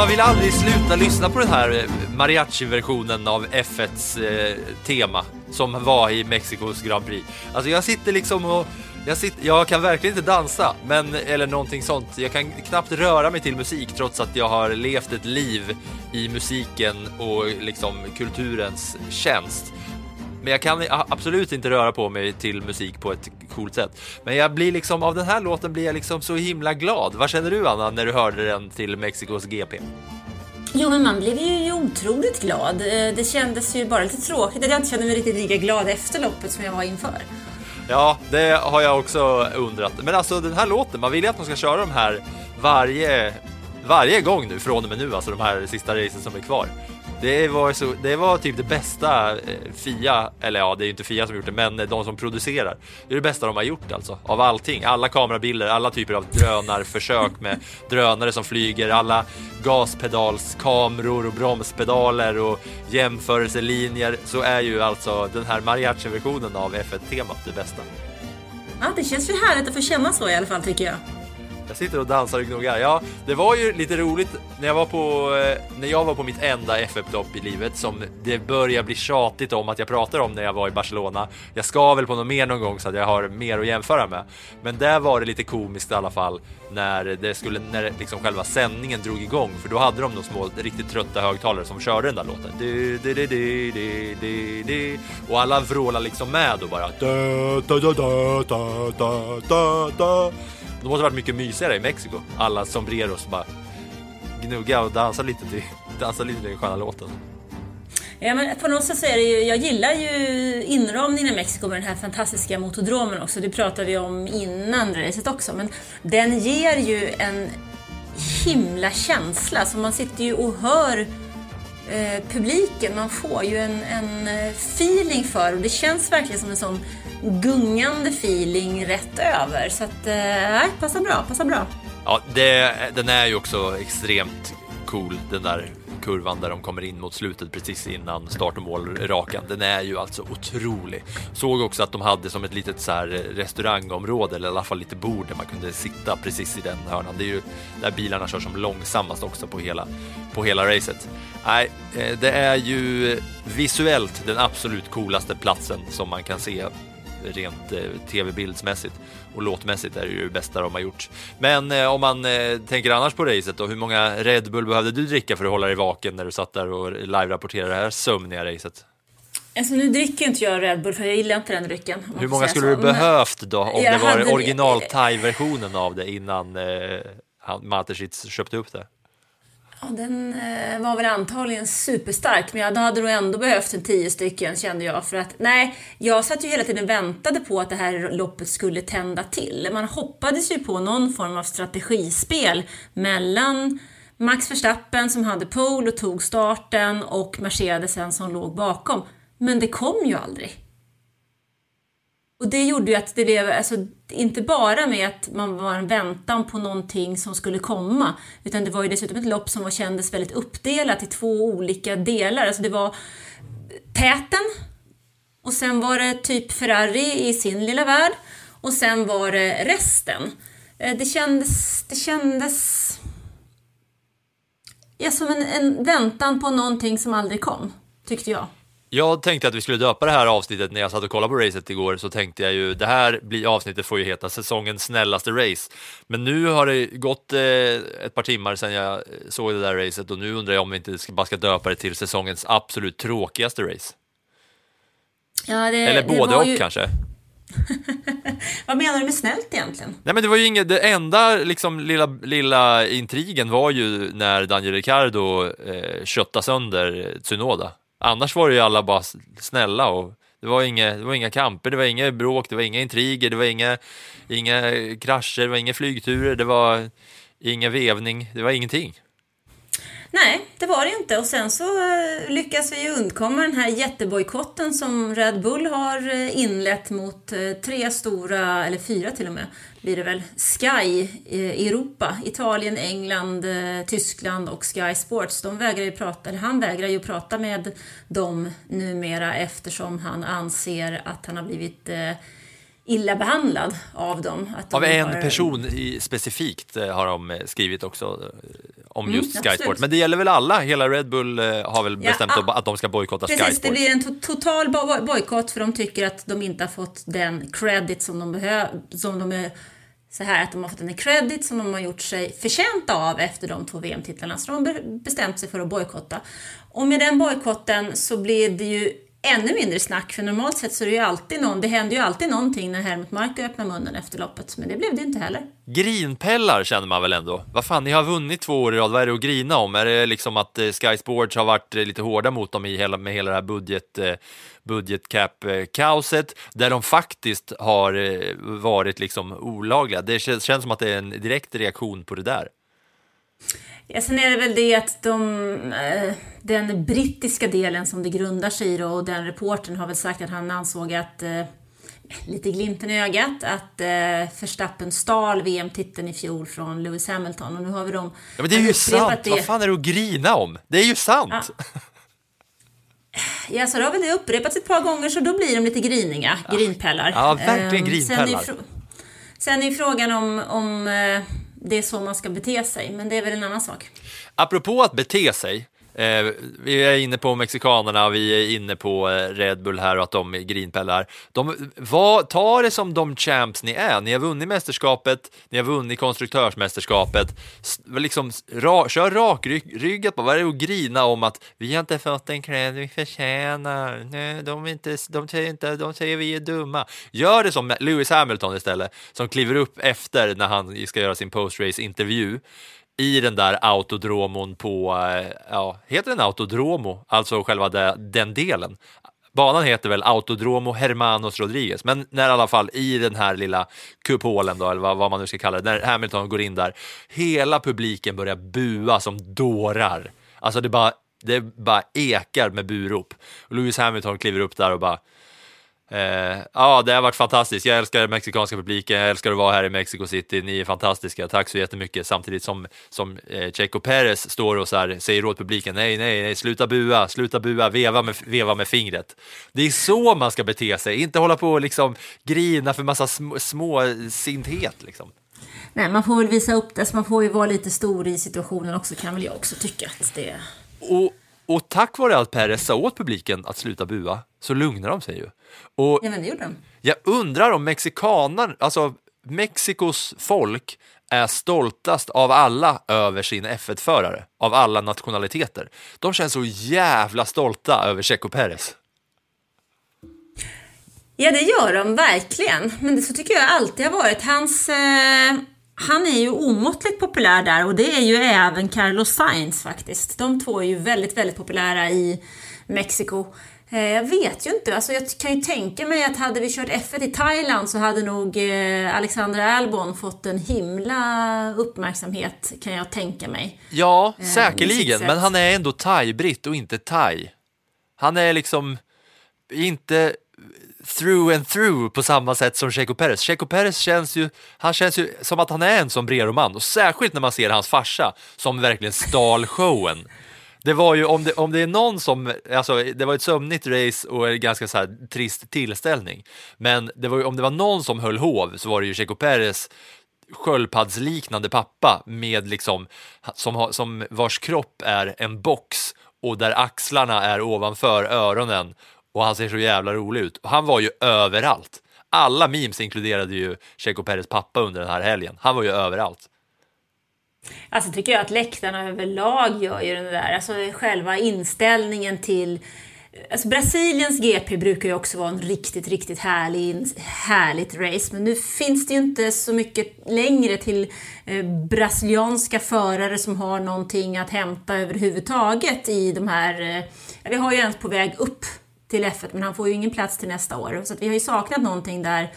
man vill aldrig sluta lyssna på den här eh, mariachi-versionen av F1s eh, tema som var i Mexikos Grand Prix. Alltså jag sitter liksom och jag, sitter, jag kan verkligen inte dansa, men, eller någonting sånt. Jag kan knappt röra mig till musik trots att jag har levt ett liv i musiken och liksom kulturens tjänst. Men jag kan absolut inte röra på mig till musik på ett coolt sätt. Men jag blir liksom, av den här låten blir jag liksom så himla glad. Vad känner du Anna när du hörde den till Mexikos GP? Jo, men man blev ju otroligt glad. Eh, Det kändes ju bara lite tråkigt att jag inte kände mig riktigt lika glad efter loppet som jag var inför. Ja, det har jag också undrat. Men alltså den här låten, man vill ju att de ska köra de här varje, varje gång nu från och med nu, alltså de här sista racen som är kvar. Det var, så, det var typ det bästa eh, Fia, eller ja, det är ju inte Fia som gjort det, men eh, de som producerar. Det är det bästa de har gjort alltså, av allting. Alla kamerabilder, alla typer av drönarförsök med drönare som flyger, alla gaspedalskameror och bromspedaler och jämförelselinjer, så är ju alltså den här mariachi-versionen av F1-temat det bästa. Ja, det känns ju härligt att få känna så i alla fall tycker jag. Jag sitter och dansar och gnuggar. Ja, det var ju lite roligt när jag var på, eh, när jag var på mitt enda FF-dopp i livet som det börjar bli tjatigt om att jag pratar om när jag var i Barcelona. Jag ska väl på något mer någon gång så att jag har mer att jämföra med. Men där var det lite komiskt i alla fall när det skulle, när liksom själva sändningen drog igång för då hade de de små riktigt trötta högtalare som körde den där låten. Du, du, du, du, du, du, du. Och alla vrålar liksom med och bara da, da, da, da, da, da, da. Det måste ha varit mycket mysigare i Mexiko. Alla sombreros bara gnugga och dansa lite till, dansa lite till den sköna låten. Ja, men på något sätt så är det ju, jag gillar ju inramningen i Mexiko med den här fantastiska motodromen också. Det pratade vi om innan racet också. Men den ger ju en himla känsla. Så man sitter ju och hör eh, publiken. Man får ju en, en eh, feeling för och det känns verkligen som en sån gungande feeling rätt över. Så att, eh, nej, passar bra, passar bra. Ja, det, den är ju också extremt cool, den där kurvan där de kommer in mot slutet precis innan start och målrakan. Den är ju alltså otrolig. Såg också att de hade som ett litet så här eh, restaurangområde eller i alla fall lite bord där man kunde sitta precis i den hörnan. Det är ju där bilarna kör som långsammast också på hela, på hela racet. Nej, eh, det är ju visuellt den absolut coolaste platsen som man kan se rent eh, tv-bildsmässigt och låtmässigt är det ju det bästa de har gjort. Men eh, om man eh, tänker annars på racet då, hur många Red Bull behövde du dricka för att hålla dig vaken när du satt där och live-rapporterade det här sömniga racet? Alltså nu dricker inte jag Red Bull för jag gillar inte den drycken. Hur många skulle du så. Men- behövt då om Jag det var hade- original thai-versionen av det innan eh, Mateschitz köpte upp det? Ja, den eh, var väl antagligen superstark, men jag hade nog ändå behövt en tio stycken kände jag. För att, nej, jag satt ju hela tiden och väntade på att det här loppet skulle tända till. Man hoppades ju på någon form av strategispel mellan Max Verstappen som hade pole och tog starten och Mercedesen som låg bakom. Men det kom ju aldrig. Och det gjorde ju att det blev, alltså, inte bara med att man var en väntan på någonting som skulle komma, utan det var ju dessutom ett lopp som var, kändes väldigt uppdelat i två olika delar. Alltså det var täten, och sen var det typ Ferrari i sin lilla värld, och sen var det resten. Eh, det kändes, det kändes ja, som en, en väntan på någonting som aldrig kom, tyckte jag. Jag tänkte att vi skulle döpa det här avsnittet när jag satt och kollade på racet igår så tänkte jag ju det här blir, avsnittet får ju heta säsongens snällaste race. Men nu har det gått eh, ett par timmar sedan jag såg det där racet och nu undrar jag om vi inte ska, bara ska döpa det till säsongens absolut tråkigaste race. Ja, det, Eller det både och ju... kanske. Vad menar du med snällt egentligen? Nej men det var ju inget, det enda liksom lilla, lilla intrigen var ju när Daniel Ricciardo eh, köttade sönder Tsunoda. Annars var det ju alla bara snälla och det var, inga, det var inga kamper, det var inga bråk, det var inga intriger, det var inga, inga krascher, det var inga flygturer, det var ingen vevning, det var ingenting. Nej, det var det inte. Och sen så eh, lyckas vi ju undkomma den här jättebojkotten som Red Bull har eh, inlett mot eh, tre stora, eller fyra till och med, blir det väl, Sky i Europa. Italien, England, Tyskland och Sky Sports. De vägrar ju prata, eller han vägrar ju prata med dem numera eftersom han anser att han har blivit illa behandlad av dem. Att de av en har... person i, specifikt har de skrivit också om Mm, just Sky absolut. Sport. Men det gäller väl alla? Hela Red Bull eh, har väl Ja, bestämt ah, att de ska bojkotta Sky Precis, det blir en to total bo- bojkott för de tycker att de inte har fått den credit som de behöver, som de är så här att de har fått en credit som de har gjort sig förtjänta av efter de två VM-titlarna. Så de har bestämt sig för att bojkotta. Och med den bojkotten så blir det ju ännu mindre snack, för normalt sett så är det ju alltid någon, det händer ju alltid någonting när Helmut Marko öppnar munnen efter loppet, men det blev det inte heller. Grinpellar känner man väl ändå? Vad fan, ni har vunnit två år i rad, vad är det att grina om? Är det liksom att eh, Sky Sports har varit eh, lite hårda mot dem i hela, med hela det här budget, eh, budgetcap-kaoset, där de faktiskt har varit liksom olagliga? Det känns som att det är en direkt reaktion på det där. Ja, sen är det väl det att de, eh, den brittiska delen som det grundar sig i då, och den reporten har väl sagt att han ansåg att, eh, lite glimten i ögat, att eh, Verstappen stal VM-titeln i fjol från Lewis Hamilton. Och nu har vi dem Ja, men det är ju sant, vad fan är det att grina om? Det är ju sant! Ja. Ja, så då har väl det upprepats ett par gånger så då blir de lite griniga, grinpellar. Ja, verkligen Ehm, Sen är, grinpellar. sen är frågan om, om det är så man ska bete sig, men det är väl en annan sak. Apropå att bete sig, Eh, vi är inne på mexikanerna, vi är inne på eh, Red Bull här och att de grinpellar. De, vad, ta det som de champs ni är, ni har vunnit mästerskapet, ni har vunnit konstruktörsmästerskapet, S- liksom, ra, kör rakryggat på, vad är det att grina om att vi har inte fått den cred vi förtjänar, Nej, de, inte, de, säger inte, de säger vi är dumma. Gör det som Lewis Hamilton istället, som kliver upp efter när han ska göra sin post-race-intervju i den där autodromon på, eh, ja, heter den autodromo, alltså själva de, den delen. Banan heter väl Autodromo Hermanos Rodriguez, men när i alla fall i den här lilla kupolen då, eller vad, vad man nu ska kalla det, när Hamilton går in där, hela publiken börjar bua som dårar. Alltså det bara, det bara ekar med burop. Och Lewis Hamilton kliver upp där och bara Eh, ja, det har varit fantastiskt. Jag älskar den mexikanska publiken, jag älskar att vara här i Mexico City. Ni är fantastiska, tack så jättemycket. Samtidigt som, som eh, Checo Perez står och så här, säger åt publiken, nej, nej, nej, sluta bua, sluta bua, veva med, veva med fingret. Det är så man ska bete sig, inte hålla på och liksom grina för massa sm små sinthet liksom. Nej, man får väl visa upp det, så man får ju vara lite stor i situationen också, kan väl jag också tycka. Att det... Och, och tack vare att Perez sa åt publiken att sluta bua, så lugnar de sig ju. Och Ja, men det gjorde de. Jag undrar om mexikaner, alltså Mexikos folk är stoltast av alla över sin F1-förare, av alla nationaliteter. De känns så jävla stolta över Checo Perez. Ja, det gör de verkligen. Men det så tycker jag alltid har varit. Hans, eh, han är ju omåttligt populär där och det är ju även Carlos Sainz faktiskt. De två är ju väldigt, väldigt populära i Mexiko. Eh, jag vet ju inte, alltså jag kan ju tänka mig att hade vi kört F1 i Thailand så hade nog eh, Alexander Albon fått en himla uppmärksamhet kan jag tänka mig. Ja, sitt säkerligen, men han är ändå thai-britt och inte thai. Han är liksom inte through and through på samma sätt som Checo Perez. Checo Perez känns ju, han känns ju som att han är en sombrero-man och särskilt när man ser hans farsa som verkligen stal showen. Det var ju, om det, om det är någon som, alltså det var ett sömnigt race och en ganska så här trist tillställning, men det var ju, om det var någon som höll hov så var det ju Checo Perez sköldpaddsliknande pappa med liksom, som, har, som vars kropp är en box och där axlarna är ovanför öronen och han ser så jävla rolig ut. Han var ju överallt. Alla memes inkluderade ju Checo Perez pappa under den här helgen. Han var ju överallt. Alltså tycker jag att läktarna överlag gör ju den där, alltså själva inställningen till Alltså Brasiliens GP brukar ju också vara en riktigt, riktigt härlig, härligt race, men nu finns det ju inte så mycket längre till eh, brasilianska förare som har någonting att hämta överhuvudtaget i de här... Eh, vi har ju en på väg upp till F1, men han får ju ingen plats till nästa år, så vi har ju saknat någonting där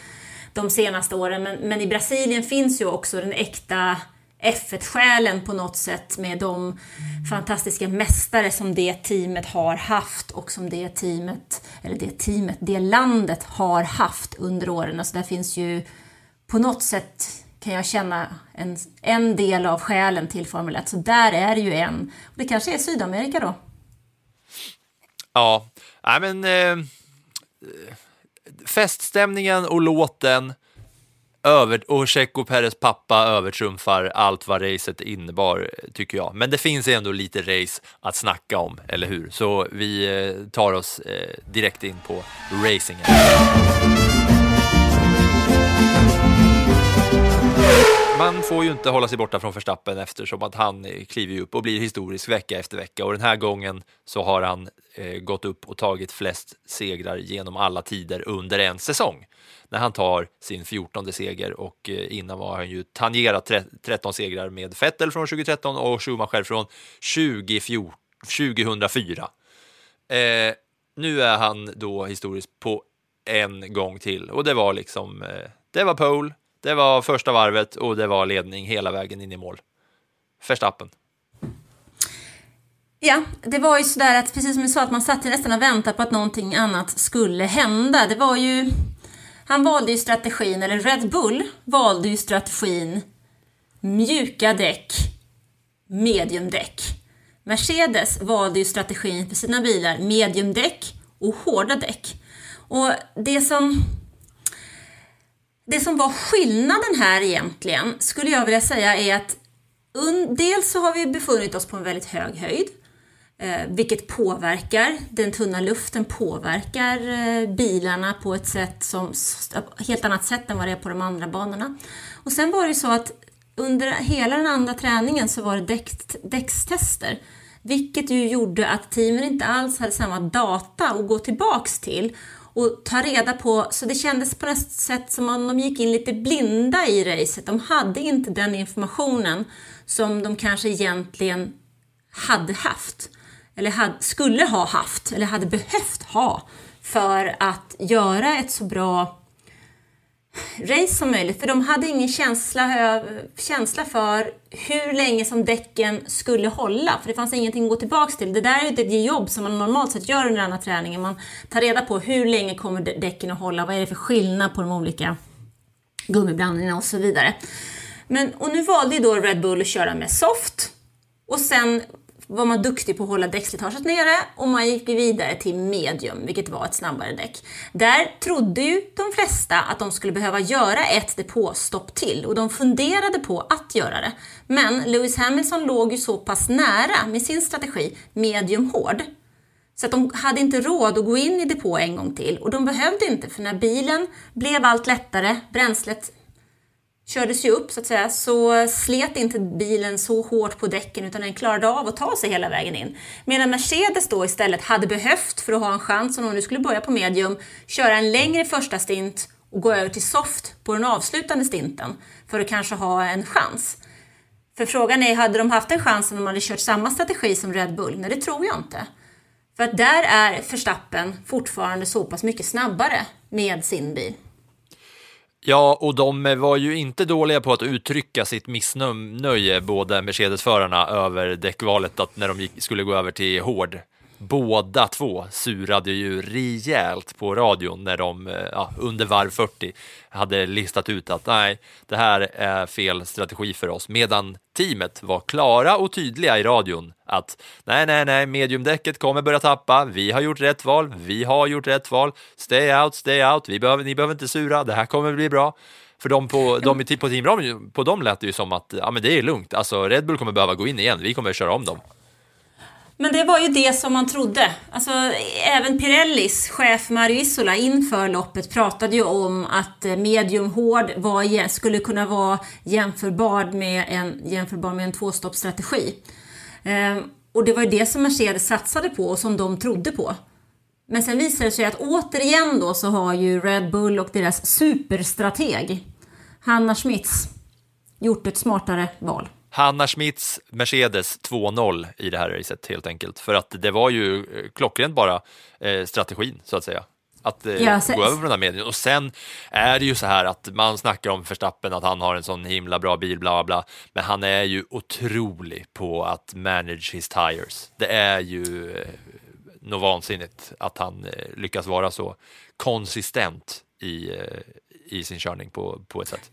de senaste åren, men, men i Brasilien finns ju också den äkta F1-själen på något sätt med de fantastiska mästare som det teamet har haft och som det teamet, eller det teamet, det landet har haft under åren. Alltså där finns ju på något sätt kan jag känna en, en del av själen till Formel 1. Så där är det ju en. Och det kanske är Sydamerika då? Ja, nej men eh, feststämningen och låten över, och Checo Perez pappa övertrumfar allt vad racet innebar, tycker jag. Men det finns ändå lite race att snacka om, eller hur? Så vi eh, tar oss eh, direkt in på racingen. Man får ju inte hålla sig borta från Verstappen eftersom att han eh, kliver upp och blir historisk vecka efter vecka. Och den här gången så har han eh, gått upp och tagit flest segrar genom alla tider under en säsong. När han tar sin 14 seger och eh, innan var han ju tangerat 13 segrar med Vettel från 2013 och Schumacher från 2004. Eh, nu är han då historisk på en gång till. Och det var liksom, eh, det var pole, det var första varvet och det var ledning hela vägen in i mål. Verstappen. Ja, det var ju sådär att precis som du sa att man satt nästan och väntade på att någonting annat skulle hända. Det var ju han valde ju strategin, eller Red Bull valde ju strategin mjuka däck, mediumdäck. Mercedes valde ju strategin för sina bilar mediumdäck och hårda däck. Och det som, det som var skillnaden här egentligen, skulle jag vilja säga, är att dels så har vi befunnit oss på en väldigt hög höjd eh, vilket påverkar, den tunna luften påverkar eh, bilarna på ett sätt som, helt annat sätt än vad det är på de andra banorna. Och sen var det så att under hela den andra träningen så var det däck, däckstester, vilket ju gjorde att teamen inte alls hade samma data att gå tillbaks till och ta reda på, så det kändes på något sätt som om de gick in lite blinda i racet. De hade inte den informationen som de kanske egentligen hade haft eller hade, skulle ha haft, eller hade behövt ha för att göra ett så bra race som möjligt. För de hade ingen känsla, känsla för hur länge som däcken skulle hålla, för det fanns ingenting att gå tillbaks till. Det där är ju ett jobb som man normalt sett gör under den här träningen. Man tar reda på hur länge kommer däcken att hålla, vad är det för skillnad på de olika gummiblandningarna och så vidare. Men, och nu valde ju då Red Bull att köra med soft och sen var man duktig på att hålla däckslitaget nere och man gick vidare till medium, vilket var ett snabbare däck. Där trodde ju de flesta att de skulle behöva göra ett depåstopp till och de funderade på att göra det. Men Lewis Hamilton låg ju så pass nära med sin strategi medium hård så att de hade inte råd att gå in i depå en gång till och de behövde inte för när bilen blev allt lättare, bränslet kördes ju upp så att säga, så slet inte bilen så hårt på däcken utan den klarade av att ta sig hela vägen in. Medan Mercedes då istället hade behövt, för att ha en chans om de nu skulle börja på medium, köra en längre första stint och gå över till soft på den avslutande stinten för att kanske ha en chans. För frågan är, hade de haft en chans om de hade kört samma strategi som Red Bull? Nej, det tror jag inte. För att där är Verstappen fortfarande så pass mycket snabbare med sin bil. Ja, och de var ju inte dåliga på att uttrycka sitt missnöje, båda Mercedes-förarna, över däckvalet att när de gick, skulle gå över till hård. Båda två surade ju rejält på radion när de eh, ja, under varv 40 hade listat ut att nej, det här är fel strategi för oss, medan teamet var klara och tydliga i radion att nej, nej, nej, mediumdäcket kommer börja tappa. Vi har gjort rätt val. Vi har gjort rätt val. Stay out, stay out. Vi behöver, ni behöver inte sura. Det här kommer bli bra. För de på, de på teamramen, på dem lät det ju som att ja, men det är lugnt. Alltså, Red Bull kommer behöva gå in igen. Vi kommer köra om dem. Men det var ju det som man trodde. Alltså, även Pirellis chef Mario Isola inför loppet pratade ju om att eh, medium hård var, skulle kunna vara jämförbar med en, jämförbar med en tvåstoppsstrategi. Ehm, och det var ju det som Mercedes satsade på och som de trodde på. Men sen visade det sig att återigen då så har ju Red Bull och deras superstrateg Hanna Schmitz gjort ett smartare val. Hanna Schmitz Mercedes 2-0 i det här racet helt enkelt. För att det var ju eh, klockrent bara eh, strategin så att säga. Att eh, ja, gå över på den här medien. Och sen är det ju så här att man snackar om Verstappen att han har en sån himla bra bil, bla bla. Men han är ju otrolig på att manage his tires. Det är ju eh, något vansinnigt att han eh, lyckas vara så konsistent i, eh, i sin körning på, på ett sätt.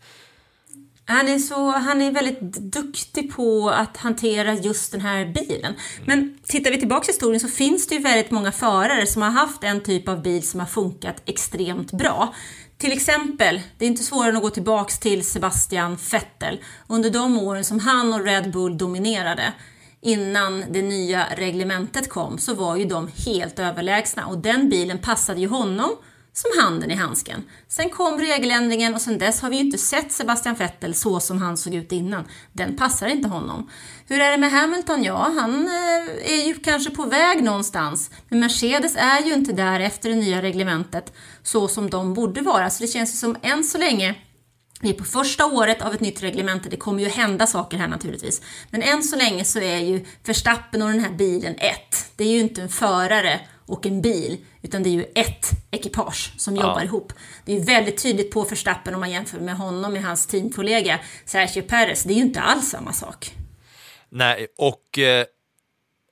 Han är, så, han är väldigt duktig på att hantera just den här bilen. Men tittar vi tillbaka i historien så finns det ju väldigt många förare som har haft en typ av bil som har funkat extremt bra. Till exempel, det är inte svårare än att gå tillbaks till Sebastian Vettel. Under de åren som han och Red Bull dominerade innan det nya reglementet kom så var ju de helt överlägsna och den bilen passade ju honom som handen i handsken. Sen kom regeländringen och sen dess har vi ju inte sett Sebastian Vettel så som han såg ut innan. Den passar inte honom. Hur är det med Hamilton? Ja, han eh, är ju kanske på väg någonstans. Men Mercedes är ju inte där efter det nya reglementet så som de borde vara. Så det känns ju som än så länge vi är på första året av ett nytt reglemente. Det kommer ju hända saker här naturligtvis. Men än så länge så är ju Verstappen och den här bilen ett. Det är ju inte en förare och en bil, utan det är ju ett ekipage som jobbar ja. ihop. Det är väldigt tydligt på Verstappen om man jämför med honom med hans teamkollega Sergio Perez. Det är ju inte alls samma sak. Nej, och eh,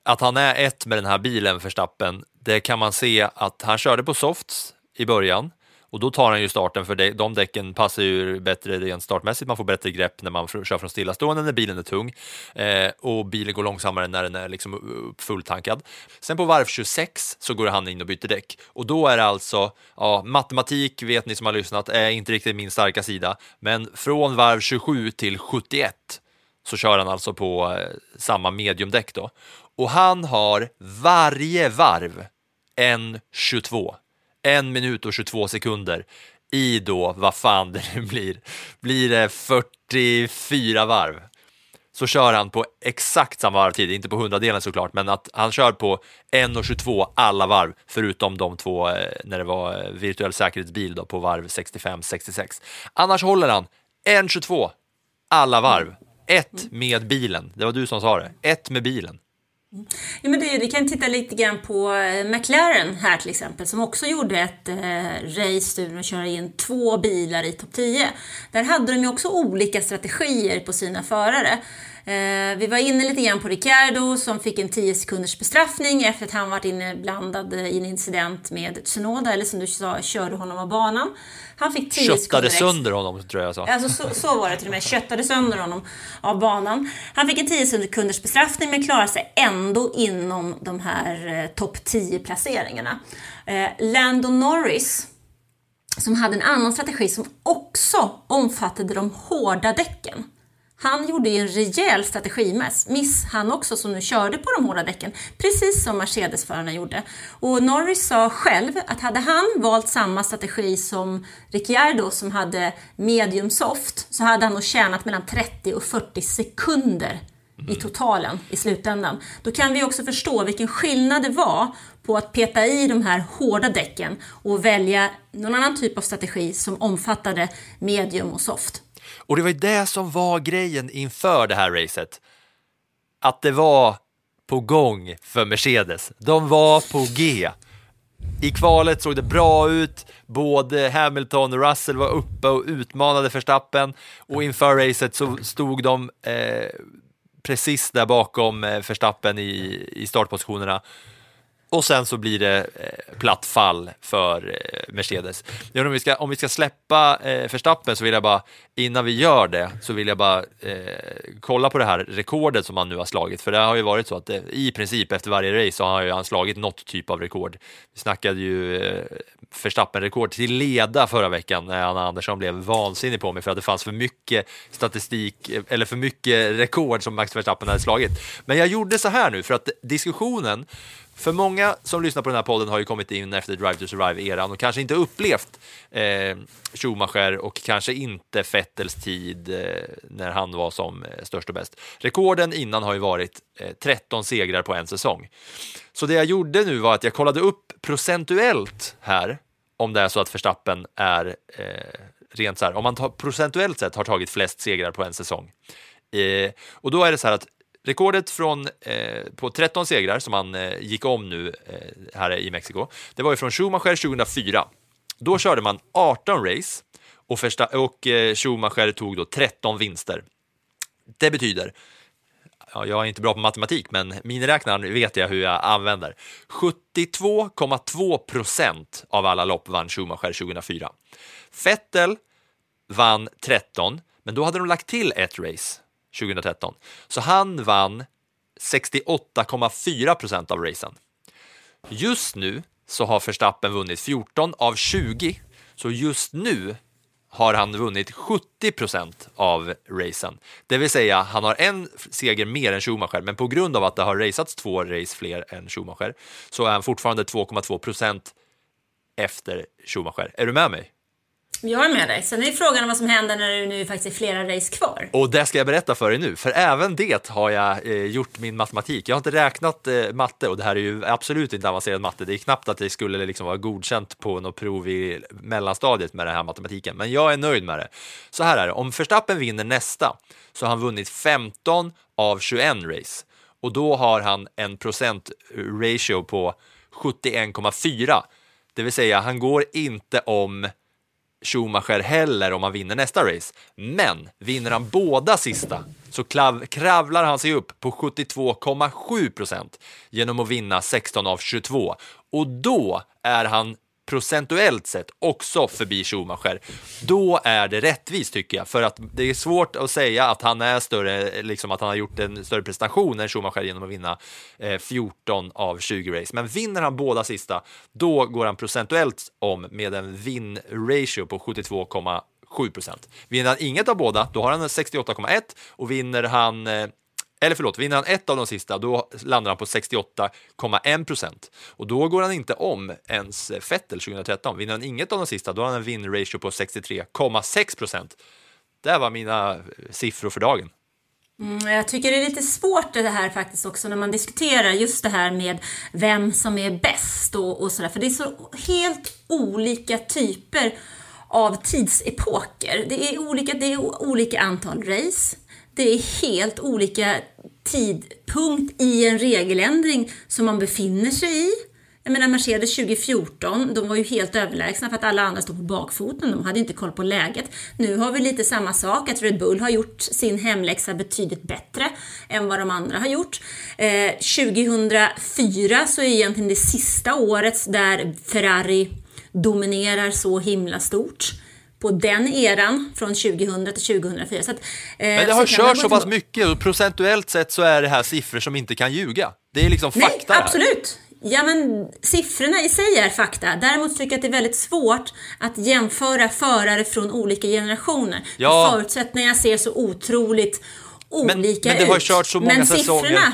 att han är ett med den här bilen, Verstappen, det kan man se att han körde på softs i början och då tar han ju starten för de däcken passar ju bättre rent startmässigt. Man får bättre grepp när man kör från stillastående när bilen är tung eh, och bilen går långsammare när den är liksom fulltankad. Sen på varv 26 så går han in och byter däck och då är det alltså, ja, matematik vet ni som har lyssnat är inte riktigt min starka sida, men från varv 27 till 71 så kör han alltså på eh, samma mediumdäck då och han har varje varv en 22 en minut och 22 sekunder i då, vad fan det nu blir, blir det 44 varv. Så kör han på exakt samma varvtid, inte på hundradelen såklart, men att han kör på 1.22 alla varv, förutom de två eh, när det var eh, virtuell säkerhetsbil då på varv 65-66. Annars håller han 1.22 alla varv, ett med bilen. Det var du som sa det, ett med bilen. Ja, men det, vi kan titta lite grann på eh, McLaren här till exempel som också gjorde ett eh, race där de köra in två bilar i topp 10. Där hade de ju också olika strategier på sina förare. Eh, vi var inne lite grann på Ricciardo som fick en 10 sekunders bestraffning efter att han varit inblandad i en incident med Tsunoda, eller som du sa, körde honom av banan. Han fick 10 Köttade sönder honom, tror jag sa. Alltså, så, så var det till och med. Köttade sönder honom av banan. Han fick en 10 sekunders bestraffning men klarade sig ändå inom de här eh, topp 10-placeringarna. Eh, Lando Norris som hade en annan strategi som också omfattade de hårda däcken. Han gjorde ju en rejäl strategimiss, miss han också som nu körde på de hårda däcken, precis som Mercedes-förarna gjorde. Och Norris sa själv att hade han valt samma strategi som Ricciardo som hade medium soft så hade han nog tjänat mellan 30 och 40 sekunder i totalen i slutändan. Då kan vi också förstå vilken skillnad det var på att peta i de här hårda däcken och välja någon annan typ av strategi som omfattade medium och soft. Och det var ju det som var grejen inför det här racet. Att det var på gång för Mercedes. De var på G. I kvalet såg det bra ut. Både Hamilton och Russell var uppe och utmanade Verstappen och inför racet så stod de eh, precis där bakom eh, Verstappen i, i startpositionerna och sen så blir det eh, platt fall för eh, Mercedes. Ja, om, vi ska, om vi ska släppa eh, Verstappen så vill jag bara, innan vi gör det, så vill jag bara eh, kolla på det här rekordet som han nu har slagit. För det har ju varit så att eh, i princip efter varje race så har han slagit något typ av rekord. Vi snackade ju eh, Verstappen-rekord till leda förra veckan när Anna Andersson blev vansinnig på mig för att det fanns för mycket statistik eh, eller för mycket rekord som Max Verstappen hade slagit. Men jag gjorde så här nu för att diskussionen för många som lyssnar på den här podden har ju kommit in efter Drive to Survive-eran och kanske inte upplevt eh, Schumacher och kanske inte Vettels tid eh, när han var som eh, störst och bäst. Rekorden innan har ju varit eh, 13 segrar på en säsong. Så det jag gjorde nu var att jag kollade upp procentuellt här om det är så att Verstappen är eh, rent så här, om man tar, procentuellt sett har tagit flest segrar på en säsong. Eh, och då är det så här att Rekordet från, eh, på 13 segrar som han eh, gick om nu eh, här i Mexiko, det var ju från Schumacher 2004. Då körde man 18 race och, första, och eh, Schumacher tog då 13 vinster. Det betyder, ja, jag är inte bra på matematik, men miniräknaren vet jag hur jag använder. 72,2 procent av alla lopp vann Schumacher 2004. Vettel vann 13, men då hade de lagt till ett race 2013. Så han vann 68,4 procent av racen. Just nu så har Verstappen vunnit 14 av 20, så just nu har han vunnit 70 procent av racen. Det vill säga, han har en seger mer än Schumacher, men på grund av att det har raceats två race fler än Schumacher så är han fortfarande 2,2 procent efter Schumacher. Är du med mig? Jag är med dig. Sen är frågan vad som händer när det nu faktiskt är flera race kvar. Och det ska jag berätta för dig nu, för även det har jag eh, gjort min matematik. Jag har inte räknat eh, matte och det här är ju absolut inte avancerad matte. Det är knappt att det skulle liksom vara godkänt på något prov i mellanstadiet med den här matematiken, men jag är nöjd med det. Så här är det, om Verstappen vinner nästa så har han vunnit 15 av 21 race och då har han en procent eh, ratio på 71,4. Det vill säga, han går inte om Schumacher heller om han vinner nästa race. Men vinner han båda sista så klav, kravlar han sig upp på 72,7 procent genom att vinna 16 av 22 och då är han procentuellt sett också förbi Schumacher, då är det rättvist tycker jag. För att det är svårt att säga att han är större, liksom att han har gjort en större prestation än Schumacher genom att vinna eh, 14 av 20 race. Men vinner han båda sista, då går han procentuellt om med en win-ratio på 72,7 procent. Vinner han inget av båda, då har han 68,1 och vinner han eh, eller förlåt, vinner han ett av de sista, då landar han på 68,1 procent. Och då går han inte om ens eh, Fettel 2013. Vinner han inget av de sista, då har han en win ratio på 63,6 procent. Det var mina eh, siffror för dagen. Mm, jag tycker det är lite svårt det här faktiskt också när man diskuterar just det här med vem som är bäst och, och sådär. För det är så helt olika typer av tidsepoker. Det är olika, det är olika antal race. Det är helt olika tidpunkt i en regeländring som man befinner sig i. Jag menar Mercedes 2014, de var ju helt överlägsna för att alla andra stod på bakfoten. De hade inte koll på läget. Nu har vi lite samma sak, att Red Bull har gjort sin hemläxa betydligt bättre än vad de andra har gjort. Eh, 2004 så är egentligen det sista året där Ferrari dominerar så himla stort på den eran från 2000 till 2004. Så att, eh, Men det har kört så pass mycket och procentuellt sett så är det här siffror som inte kan ljuga. Det är liksom fakta. Nej, absolut. Ja, men siffrorna i sig är fakta. Däremot tycker jag att det är väldigt svårt att jämföra förare från olika generationer. Ja. Förutsättningarna ser så otroligt olika men, ut. men det har kört så många men säsonger.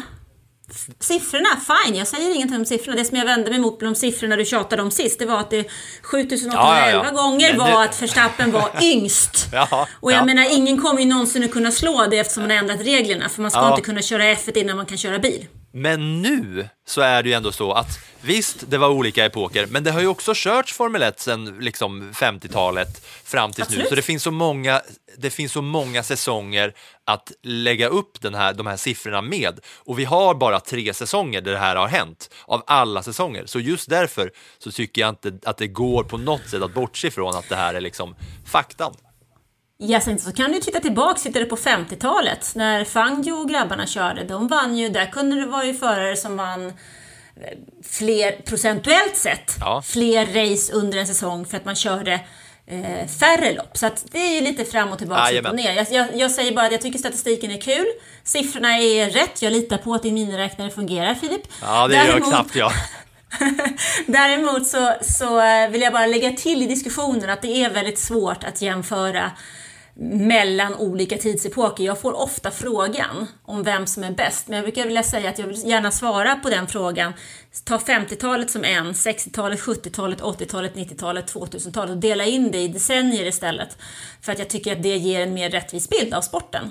Siffrorna, fine, jag säger ingenting om siffrorna. Det som jag vände mig mot med de siffrorna du tjatade om sist, det var att det 7811 Ja, ja, ja. gånger Men var det- att Verstappen var yngst. Ja, och jag ja. menar, ingen kommer ju någonsin att kunna slå det eftersom man har ändrat reglerna. För man ska inte kunna köra F1 innan man kan köra bil. Men nu så är det ju ändå så att visst, det var olika epoker, men det har ju också körts Formel 1 sedan liksom 50-talet fram tills nu. Så det finns så många, det finns så många säsonger att lägga upp den här, de här siffrorna med. Och vi har bara tre säsonger där det här har hänt, av alla säsonger. Så just därför så tycker jag inte att det går på något sätt att bortse ifrån att det här är liksom faktan. Ja, sen så kan du titta tillbaka, sitter det på 50-talet när Fangio och grabbarna körde. De vann ju, där kunde det vara ju förare som vann fler, procentuellt sett, Ja. fler race under en säsong för att man körde eh, färre lopp. Så det är ju lite fram och tillbaka, upp och ner. Jag, jag, jag säger bara att jag tycker statistiken är kul. Siffrorna är rätt. Jag litar på att din miniräknare fungerar, Filip. Ja, det gör knappt jag. Däremot så, så eh, vill jag bara lägga till i diskussionen att det är väldigt svårt att jämföra mellan olika tidsepoker. Jag får ofta frågan om vem som är bäst, men jag brukar vilja säga att jag vill gärna svara på den frågan. Ta 50-talet som en, 60-talet, 70-talet, 80-talet, 90-talet, 2000-talet och dela in det i decennier istället. För att jag tycker att det ger en mer rättvis bild av sporten.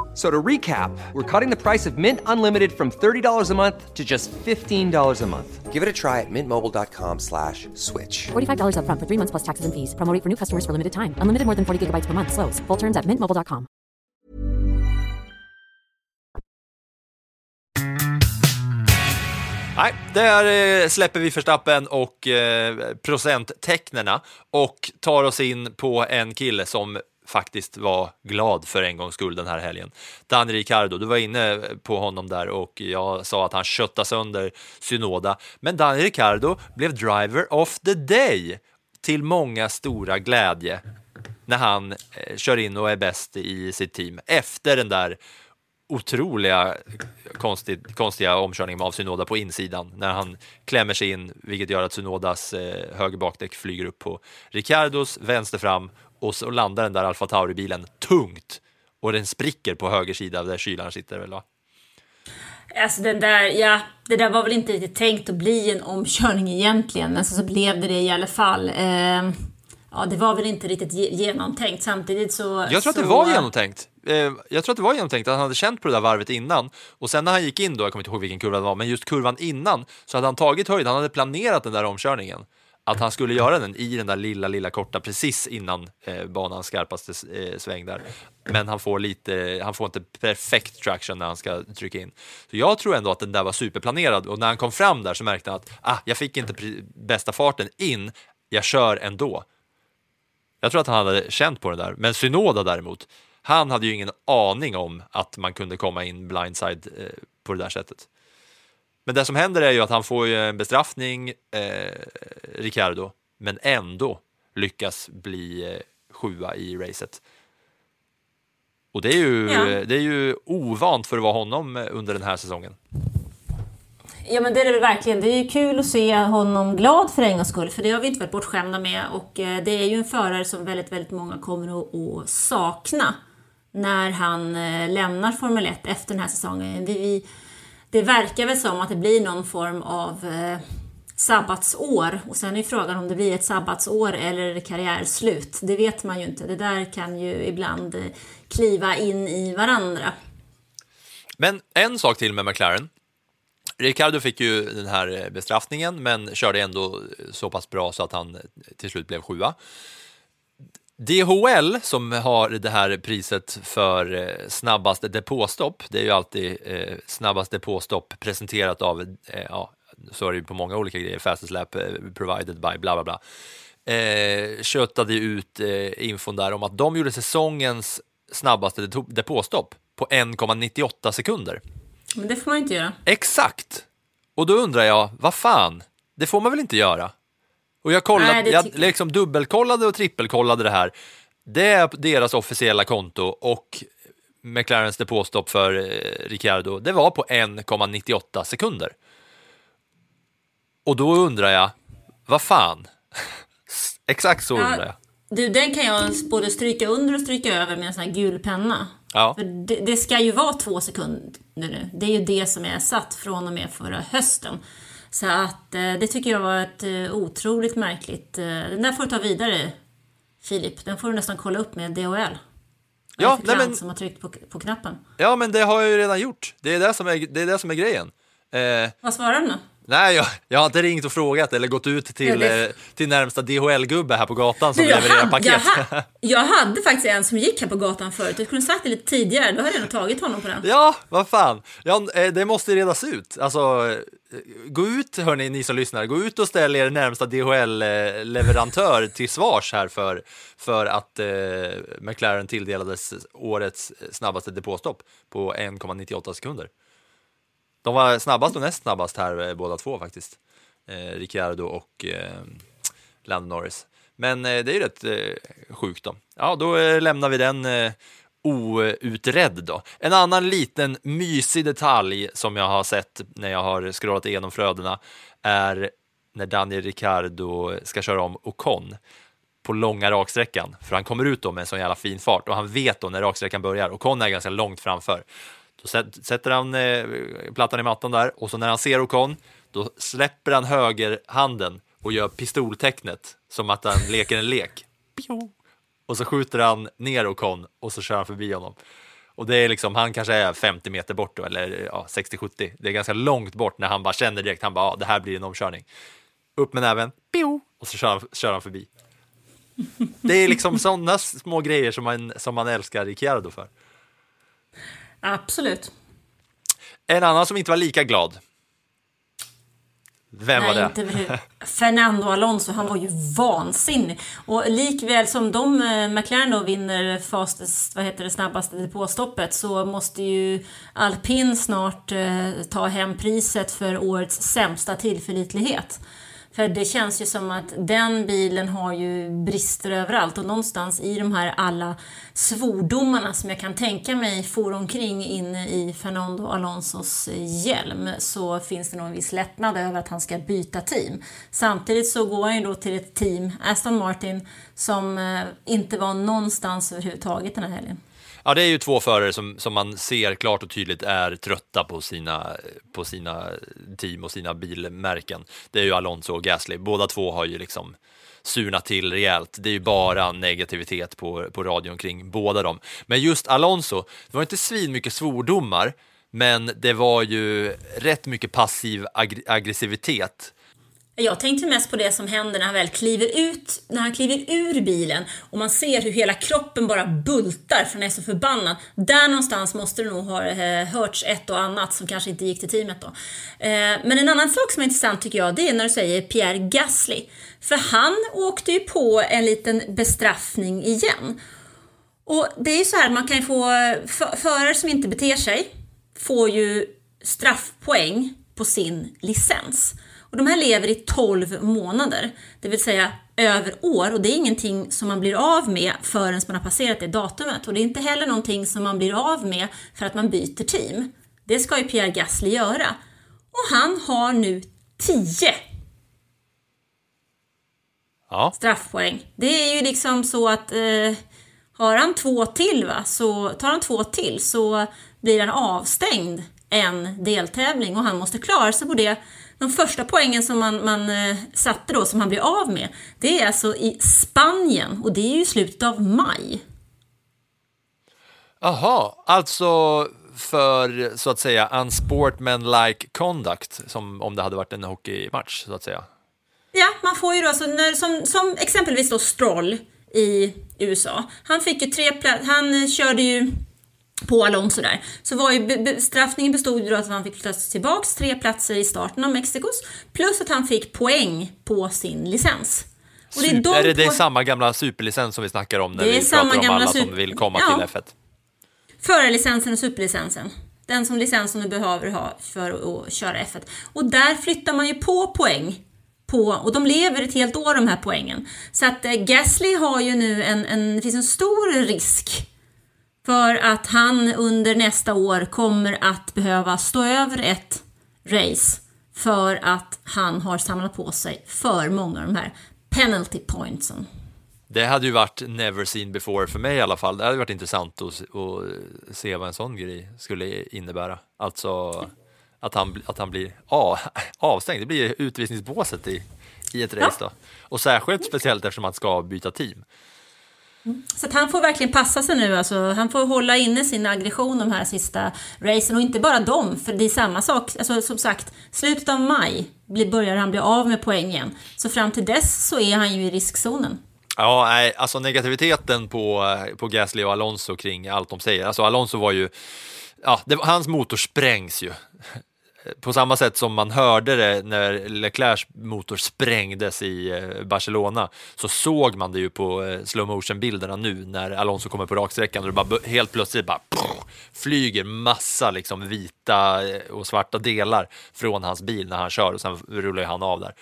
F- So to recap, we're cutting the price of Mint Unlimited from $30 a month to just $15 a month. Give it a try at mintmobile.com slash switch. $45 upfront for three months plus taxes and fees. Promo rate for new customers for limited time. Unlimited more than 40 gigabytes per month. Slows. Full terms at mintmobile.com. Nej, där eh, släpper vi Verstappen och eh, procenttecknarna och tar oss in på en kille som faktiskt var glad för en gångs skull den här helgen. Daniel Ricardo, du var inne på honom där och jag sa att han köttade sönder Synoda, men Daniel Ricardo blev driver of the day till många stora glädje när han eh, kör in och är bäst i sitt team efter den där otroliga konstigt, konstiga omkörningen av Synoda på insidan när han klämmer sig in, vilket gör att Synodas eh, höger bakdäck flyger upp på Ricardos vänster fram och så landar den där Alfa Tauri-bilen tungt och den spricker på höger sida där kylaren sitter väl va? Alltså den där, ja, det där var väl inte riktigt tänkt att bli en omkörning egentligen, men så, så blev det det i alla fall. Eh, ja, det var väl inte riktigt ge- genomtänkt. Samtidigt så... Jag tror att så, det var genomtänkt. Eh, Jag tror att det var genomtänkt att han hade känt på det där varvet innan och sen när han gick in då, jag kommer inte ihåg vilken kurva det var, men just kurvan innan så hade han tagit höjd, han hade planerat den där omkörningen. Att han skulle göra den i den där lilla, lilla korta precis innan eh, banans skarpaste eh, sväng där. Men han får lite, han får inte perfekt traction när han ska trycka in. Så jag tror ändå att den där var superplanerad och när han kom fram där så märkte han att ah, jag fick inte bästa farten in, jag kör ändå. Jag tror att han hade känt på det där. Men Synoda däremot, han hade ju ingen aning om att man kunde komma in blindside eh, på det där sättet. Men det som händer är ju att han får ju en bestraffning, eh, Ricardo, men ändå lyckas bli eh, sjua i racet. Och det är, ju, Ja. det är ju ovant för att vara honom eh, under den här säsongen. Ja men det är det verkligen. Det är ju kul att se honom glad för en gångs skull, för det har vi inte varit bortskämda med. Och eh, det är ju en förare som väldigt, väldigt många kommer att, att sakna när han eh, lämnar Formel 1 efter den här säsongen. Vi, vi, det verkar väl som att det blir någon form av eh, sabbatsår. Och sen är ju frågan om det blir ett sabbatsår eller karriärslut. Det vet man ju inte. Det där kan ju ibland eh, kliva in i varandra. Men en sak till med McLaren. Ricardo fick ju den här eh, bestraffningen men körde ändå eh, så pass bra så att han eh, till slut blev sjua. DHL som har det här priset för eh, snabbast depåstopp, det är ju alltid eh, snabbast depåstopp presenterat av, eh, ja, så är det ju på många olika grejer, fastest lap eh, provided by bla bla bla. Eh, köttade ut eh, infon där om att de gjorde säsongens snabbaste depåstopp på 1,98 sekunder. Men det får man inte göra. Exakt! Och då undrar jag, vad fan, det får man väl inte göra? Och jag, kollade, Nej, jag liksom dubbelkollade och trippelkollade det här. Det är deras officiella konto och McLarens depåstopp för eh, Ricciardo, det var på 1,98 sekunder. Och då undrar jag, vad fan? Exakt så undrar jag. Du, den kan jag både stryka under och stryka över med en sån här gul penna. Ja. För det, det ska ju vara två sekunder nu. Det är ju det som är satt från och med förra hösten. Så att eh, det tycker jag var ett eh, otroligt märkligt... eh, Den där får du ta vidare, Filip. Den får du nästan kolla upp med DHL. Ja, nej, men- som har tryckt på, på knappen. Ja, men det har jag ju redan gjort. Det är det som är, det är, det som är grejen. Eh, Vad svarar den då? Nej, jag, jag har inte ringt och frågat eller gått ut till, Ja, det- eh, till närmsta DHL-gubbe här på gatan som Du, levererar hade, paket. jag, ha, jag hade faktiskt en som gick här på gatan förut. Du kunde sagt det lite tidigare, då hade jag nog tagit honom på den. Ja, vad fan. Ja, eh, det måste redas ut. Alltså, eh, gå ut, hörni, ni som lyssnar, gå ut och ställ er närmsta DHL-leverantör till svars här för, för att eh, McLaren tilldelades årets snabbaste depåstopp på 1,98 sekunder. De var snabbast och näst snabbast här eh, båda två faktiskt. Eh, Ricciardo och eh, Lando Norris. Men eh, det är ju rätt eh, sjukt då. Ja, då eh, lämnar vi den eh, outredd då. En annan liten mysig detalj som jag har sett när jag har scrollat igenom flödena är när Daniel Ricciardo ska köra om Ocon på långa raksträckan, för han kommer ut då med en sån jävla fin fart och han vet då när raksträckan börjar. Ocon är ganska långt framför. Då sätter han eh, plattan i mattan där och så när han ser Ocon, då släpper han högerhanden och gör pistoltecknet som att han leker en lek. Och så skjuter han ner Ocon och så kör han förbi honom. Och det är liksom, han kanske är 50 meter bort då, eller ja, 60-70. Det är ganska långt bort när han bara känner direkt, han bara, ja, det här blir en omkörning. Upp med näven, och så kör han, kör han förbi. Det är liksom sådana små grejer som man, som man älskar Ricciardo för. Absolut. En annan som inte var lika glad. Vem var Nej, det? inte Fernando Alonso, han var ju vansinnig. Och likväl som de, eh, McLaren då vinner fastest, vad heter det, snabbaste depåstoppet så måste ju alpin snart eh, ta hem priset för årets sämsta tillförlitlighet. För det känns ju som att den bilen har ju brister överallt och någonstans i de här alla svordomarna som jag kan tänka mig for omkring inne i Fernando Alonsos hjälm så finns det nog en viss lättnad över att han ska byta team. Samtidigt så går han ju då till ett team, Aston Martin, som eh, inte var någonstans överhuvudtaget den här helgen. Ja, det är ju två förare som, som man ser klart och tydligt är trötta på sina, på sina team och sina bilmärken. Det är ju Alonso och Gasly. Båda två har ju liksom surnat till rejält. Det är ju bara negativitet på, på radion kring båda dem. Men just Alonso, det var inte svin mycket svordomar, men det var ju rätt mycket passiv ag- aggressivitet. Jag tänkte mest på det som händer när han väl kliver ut, när han kliver ur bilen och man ser hur hela kroppen bara bultar för han är så förbannad. Där någonstans måste det nog ha eh, hörts ett och annat som kanske inte gick till teamet då. Eh, men en annan sak som är intressant tycker jag, det är när du säger Pierre Gasly. För han åkte ju på en liten bestraffning igen. Och det är ju så här, man kan ju få, förare som inte beter sig får ju straffpoäng på sin licens. Och de här lever i 12 månader, det vill säga över år och det är ingenting som man blir av med förrän man har passerat det datumet och det är inte heller någonting som man blir av med för att man byter team. Det ska ju Pierre Gasly göra. Och han har nu 10 Ja, straffpoäng. Det är ju liksom så att eh, har han två till va, så tar han två till så blir han avstängd en deltävling och han måste klara sig på det. De första poängen som man, man eh, satte då, som han blir av med, det är alltså i Spanien och det är ju slutet av maj. Jaha, alltså för så att säga unsportmanlike conduct, som om det hade varit en hockeymatch så att säga. Ja, man får ju då, alltså när, som, som exempelvis då Stroll i USA. Han fick ju tre han eh, körde ju på Alonso där. Så var ju be- bestraffningen bestod ju då att han fick flyttas tillbaks tre platser i starten av Mexikos, plus att han fick poäng på sin licens. Och Super, de är det, det är samma gamla superlicens som vi snackar om när Det är vi pratar om alla som vill komma Ja. till F1? Förarlicensen och superlicensen. Den som licensen du behöver ha för att köra F1. Och där flyttar man ju på poäng. På, och de lever ett helt år de här poängen. Så att eh, Gasly har ju nu en, en, det finns en stor risk för att han under nästa år kommer att behöva stå över ett race för att han har samlat på sig för många av de här penalty pointsen. Det hade ju varit never seen before för mig i alla fall. Det hade varit intressant att, se- att se vad en sån grej skulle innebära. Alltså att han, att han blir a, avstängd. Det blir utvisningsbåset i, i ett race då. Och särskilt speciellt eftersom han ska byta team. Så att han får verkligen passa sig nu. Alltså, han får hålla inne sin aggression de här sista racen. Och inte bara dem, för det är samma sak. Alltså, som sagt, slutet av maj börjar han bli av med poängen. Så fram till dess så är han ju i riskzonen. Ja, nej, alltså negativiteten på, eh, på Gasly och Alonso kring allt de säger. Alltså Alonso var ju, ja, det, hans motor sprängs ju. På samma sätt som man hörde det när Leclercs motor sprängdes i eh, Barcelona så såg man det ju på eh, slow motion bilderna nu när Alonso kommer på raksträckan och det bara helt plötsligt bara flyger massa liksom vita eh, och svarta delar från hans bil när han kör och sen rullar han av där.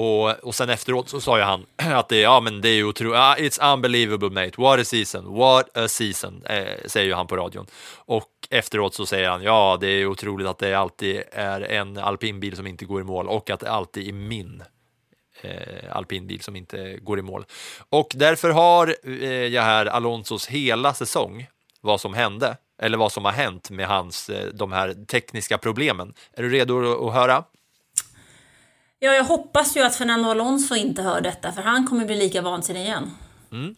Och, och sen efteråt så sa ju han att det, ja, men det är ju otroligt, ah, it's unbelievable mate, what a season, what a season, eh, säger ju han på radion. Och efteråt så säger han, ja det är otroligt att det alltid är en alpinbil som inte går i mål och att det alltid är min eh, alpinbil som inte går i mål. Och därför har eh, jag här Alonsos hela säsong, vad som hände, eller vad som har hänt med hans, eh, de här tekniska problemen. Är du redo att höra? Ja, jag hoppas ju att Fernando Alonso inte hör detta, för han kommer bli lika vansinnig igen. Mm.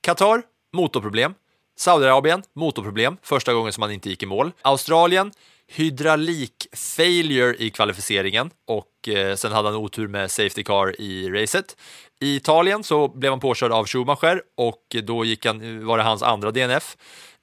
Qatar, motorproblem. Saudiarabien, motorproblem, första gången som han inte gick i mål. Australien, hydraulik-failure i kvalificeringen och eh, sen hade han otur med safety car i racet. I Italien så blev han påkörd av Schumacher och då gick han, eh, var det hans andra DNF.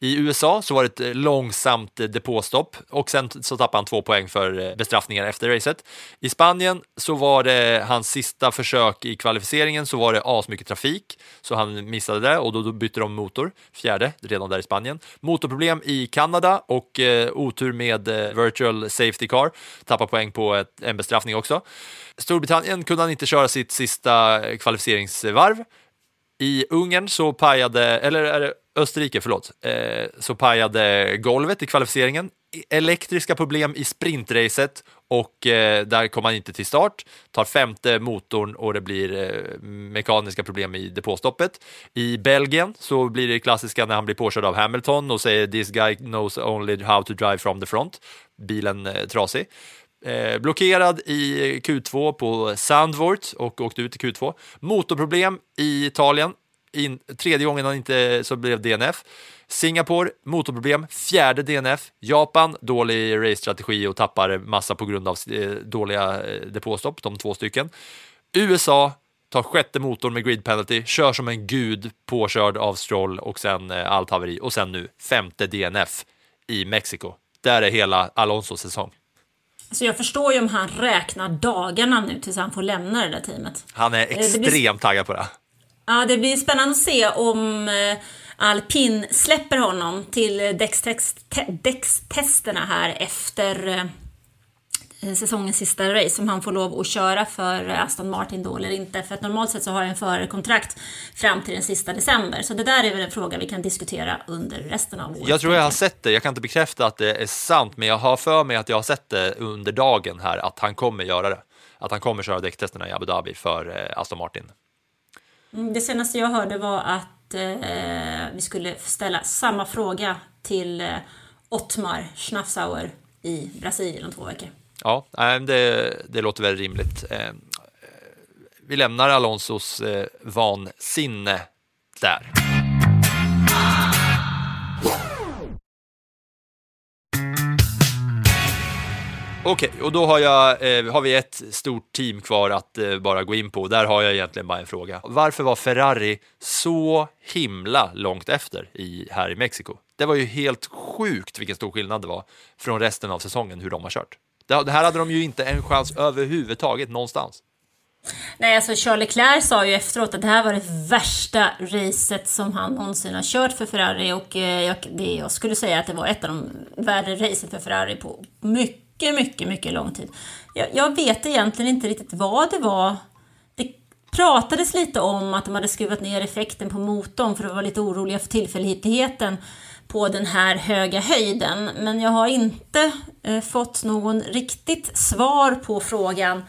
I USA så var det ett eh, långsamt eh, depåstopp och sen så tappade han två poäng för eh, bestraffningar efter racet. I Spanien så var det hans sista försök i kvalificeringen så var det asmycket trafik så han missade det och då, då bytte de motor, fjärde, redan där i Spanien. Motorproblem i Kanada och eh, otur med eh, virtual safety car, tappade poäng på ett, en bestraffning också. Storbritannien kunde han inte köra sitt sista kvalificeringsvarv. I Ungern så pajade, eller är det Österrike, förlåt, eh, så pajade golvet i kvalificeringen. Elektriska problem i sprintracet och eh, där kom han inte till start. Tar femte motorn och det blir eh, mekaniska problem i depåstoppet. I Belgien så blir det klassiska när han blir påkörd av Hamilton och säger “This guy knows only how to drive from the front”. Bilen eh, trasig. Eh, blockerad i Q2 på Sandvort och åkte ut i Q2. Motorproblem i Italien in, tredje gången han inte så blev DNF. Singapore, motorproblem, fjärde DNF. Japan, dålig race-strategi och tappar massa på grund av eh, dåliga eh, depåstopp, de två stycken. USA tar sjätte motorn med grid penalty, kör som en gud påkörd av Stroll och sen eh, allt haveri och sen nu femte DNF i Mexiko. Där är hela Alonsos säsong. Så jag förstår ju om han räknar dagarna nu tills han får lämna det där teamet. Han är extremt blir... taggad på det. Ja, det blir spännande att se om eh, Alpin släpper honom till däckstesterna här efter eh, säsongens sista race, om han får lov att köra för Aston Martin då eller inte. För att normalt sett så har en förarkontrakt fram till den sista december. Så det där är väl en fråga vi kan diskutera under resten av året. Jag tror jag har sett det, jag kan inte bekräfta att det är sant, men jag har för mig att jag har sett det under dagen här, att han kommer göra det. Att han kommer köra däcktesterna i Abu Dhabi för eh, Aston Martin. Mm, det senaste jag hörde var att eh, vi skulle ställa samma fråga till eh, Ottmar Schnafsauer i Brasilien om två veckor. Ja, det, det låter väl rimligt. Eh, eh, vi lämnar Alonsos eh, vansinne där. Okej, okay, och då har, jag, eh, har vi ett stort team kvar att eh, bara gå in på. Där har jag egentligen bara en fråga. Varför var Ferrari så himla långt efter i, här i Mexiko? Det var ju helt sjukt vilken stor skillnad det var från resten av säsongen hur de har kört. Det, det här hade de ju inte en chans överhuvudtaget någonstans. Nej, alltså Charles Leclerc sa ju efteråt att det här var det värsta racet som han någonsin har kört för Ferrari och eh, jag, det, jag skulle säga att det var ett av de värre racet för Ferrari på mycket mycket, mycket, mycket lång tid. Jag, jag vet egentligen inte riktigt vad det var. Det pratades lite om att de hade skruvat ner effekten på motorn för att vara lite oroliga för tillförlitligheten på den här höga höjden. Men jag har inte eh, fått någon riktigt svar på frågan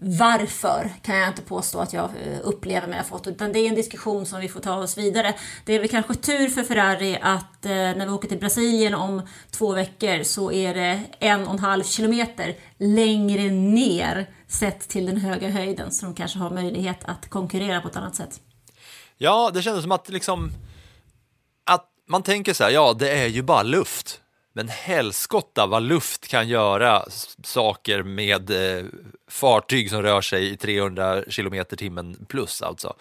varför kan jag inte påstå att jag eh, upplever mig ha fått, utan det är en diskussion som vi får ta oss vidare. Det är väl kanske tur för Ferrari att eh, när vi åker till Brasilien om två veckor så är det en och en halv kilometer längre ner sett till den höga höjden så de kanske har möjlighet att konkurrera på ett annat sätt. Ja, det kändes som att liksom att man tänker så här, ja, det är ju bara luft. Men helskotta vad luft kan göra saker med eh, fartyg som rör sig i 300 kilometer timmen plus alltså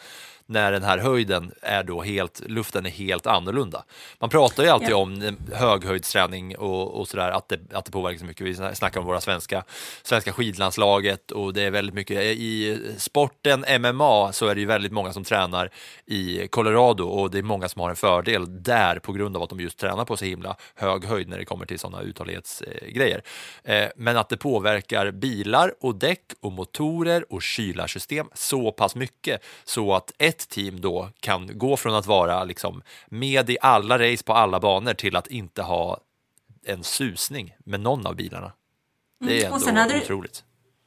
när den här höjden är då helt, luften är helt annorlunda. Man pratar ju alltid ja. om höghöjdsträning och, och sådär, att det, att det påverkar så mycket. Vi snackar om våra svenska, svenska skidlandslaget och det är väldigt mycket i sporten MMA så är det ju väldigt många som tränar i Colorado och det är många som har en fördel där på grund av att de just tränar på så himla hög höjd när det kommer till sådana uthållighetsgrejer. Eh, men att det påverkar bilar och däck och motorer och kylarsystem så pass mycket så att ett team då kan gå från att vara liksom med i alla race på alla banor till att inte ha en susning med någon av bilarna. Det är mm. ändå otroligt.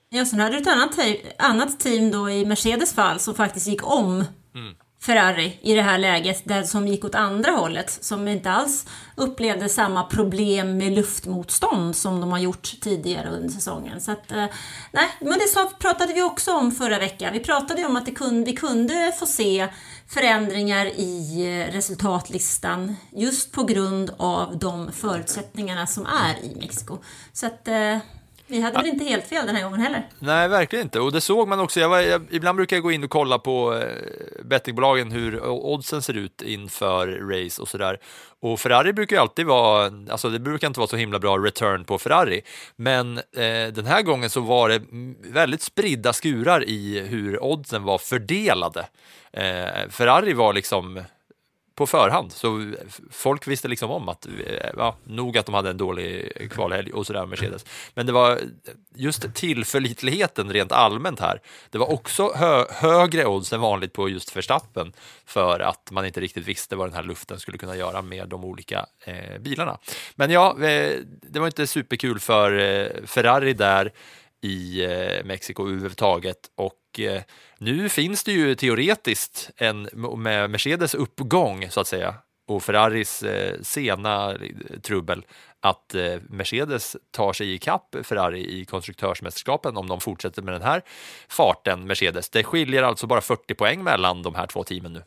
Ja, sen hade du ett annat, annat team då i Mercedes fall som faktiskt gick om mm. Ferrari i det här läget, där som gick åt andra hållet, som inte alls upplevde samma problem med luftmotstånd som de har gjort tidigare under säsongen. Så att, eh, nej, men det pratade vi också om förra veckan. Vi pratade om att det kunde, vi kunde få se förändringar i eh, resultatlistan just på grund av de förutsättningarna som är i Mexiko. Så att, eh, vi hade väl inte helt fel den här gången heller? Nej, verkligen inte. Och det såg man också. Jag var, jag, ibland brukar jag gå in och kolla på eh, bettingbolagen hur oddsen ser ut inför race och sådär. Och Ferrari brukar ju alltid vara, alltså det brukar inte vara så himla bra return på Ferrari. Men eh, den här gången så var det väldigt spridda skurar i hur oddsen var fördelade. Eh, Ferrari var liksom på förhand. Så folk visste liksom om att, eh, ja, nog att de hade en dålig kvalhelg och sådär Mercedes. Men det var just tillförlitligheten rent allmänt här. Det var också hö högre odds än vanligt på just Verstappen för att man inte riktigt visste vad den här luften skulle kunna göra med de olika eh, bilarna. Men ja, eh, det var inte superkul för eh, Ferrari där i eh, Mexiko överhuvudtaget och och eh, nu finns det ju teoretiskt en med Mercedes uppgång så att säga och Ferraris eh, sena eh, trubbel att Mercedes tar sig i kapp Ferrari i konstruktörsmästerskapen om de fortsätter med den här farten Mercedes. Det skiljer alltså bara 40 poäng mellan de här två teamen nu.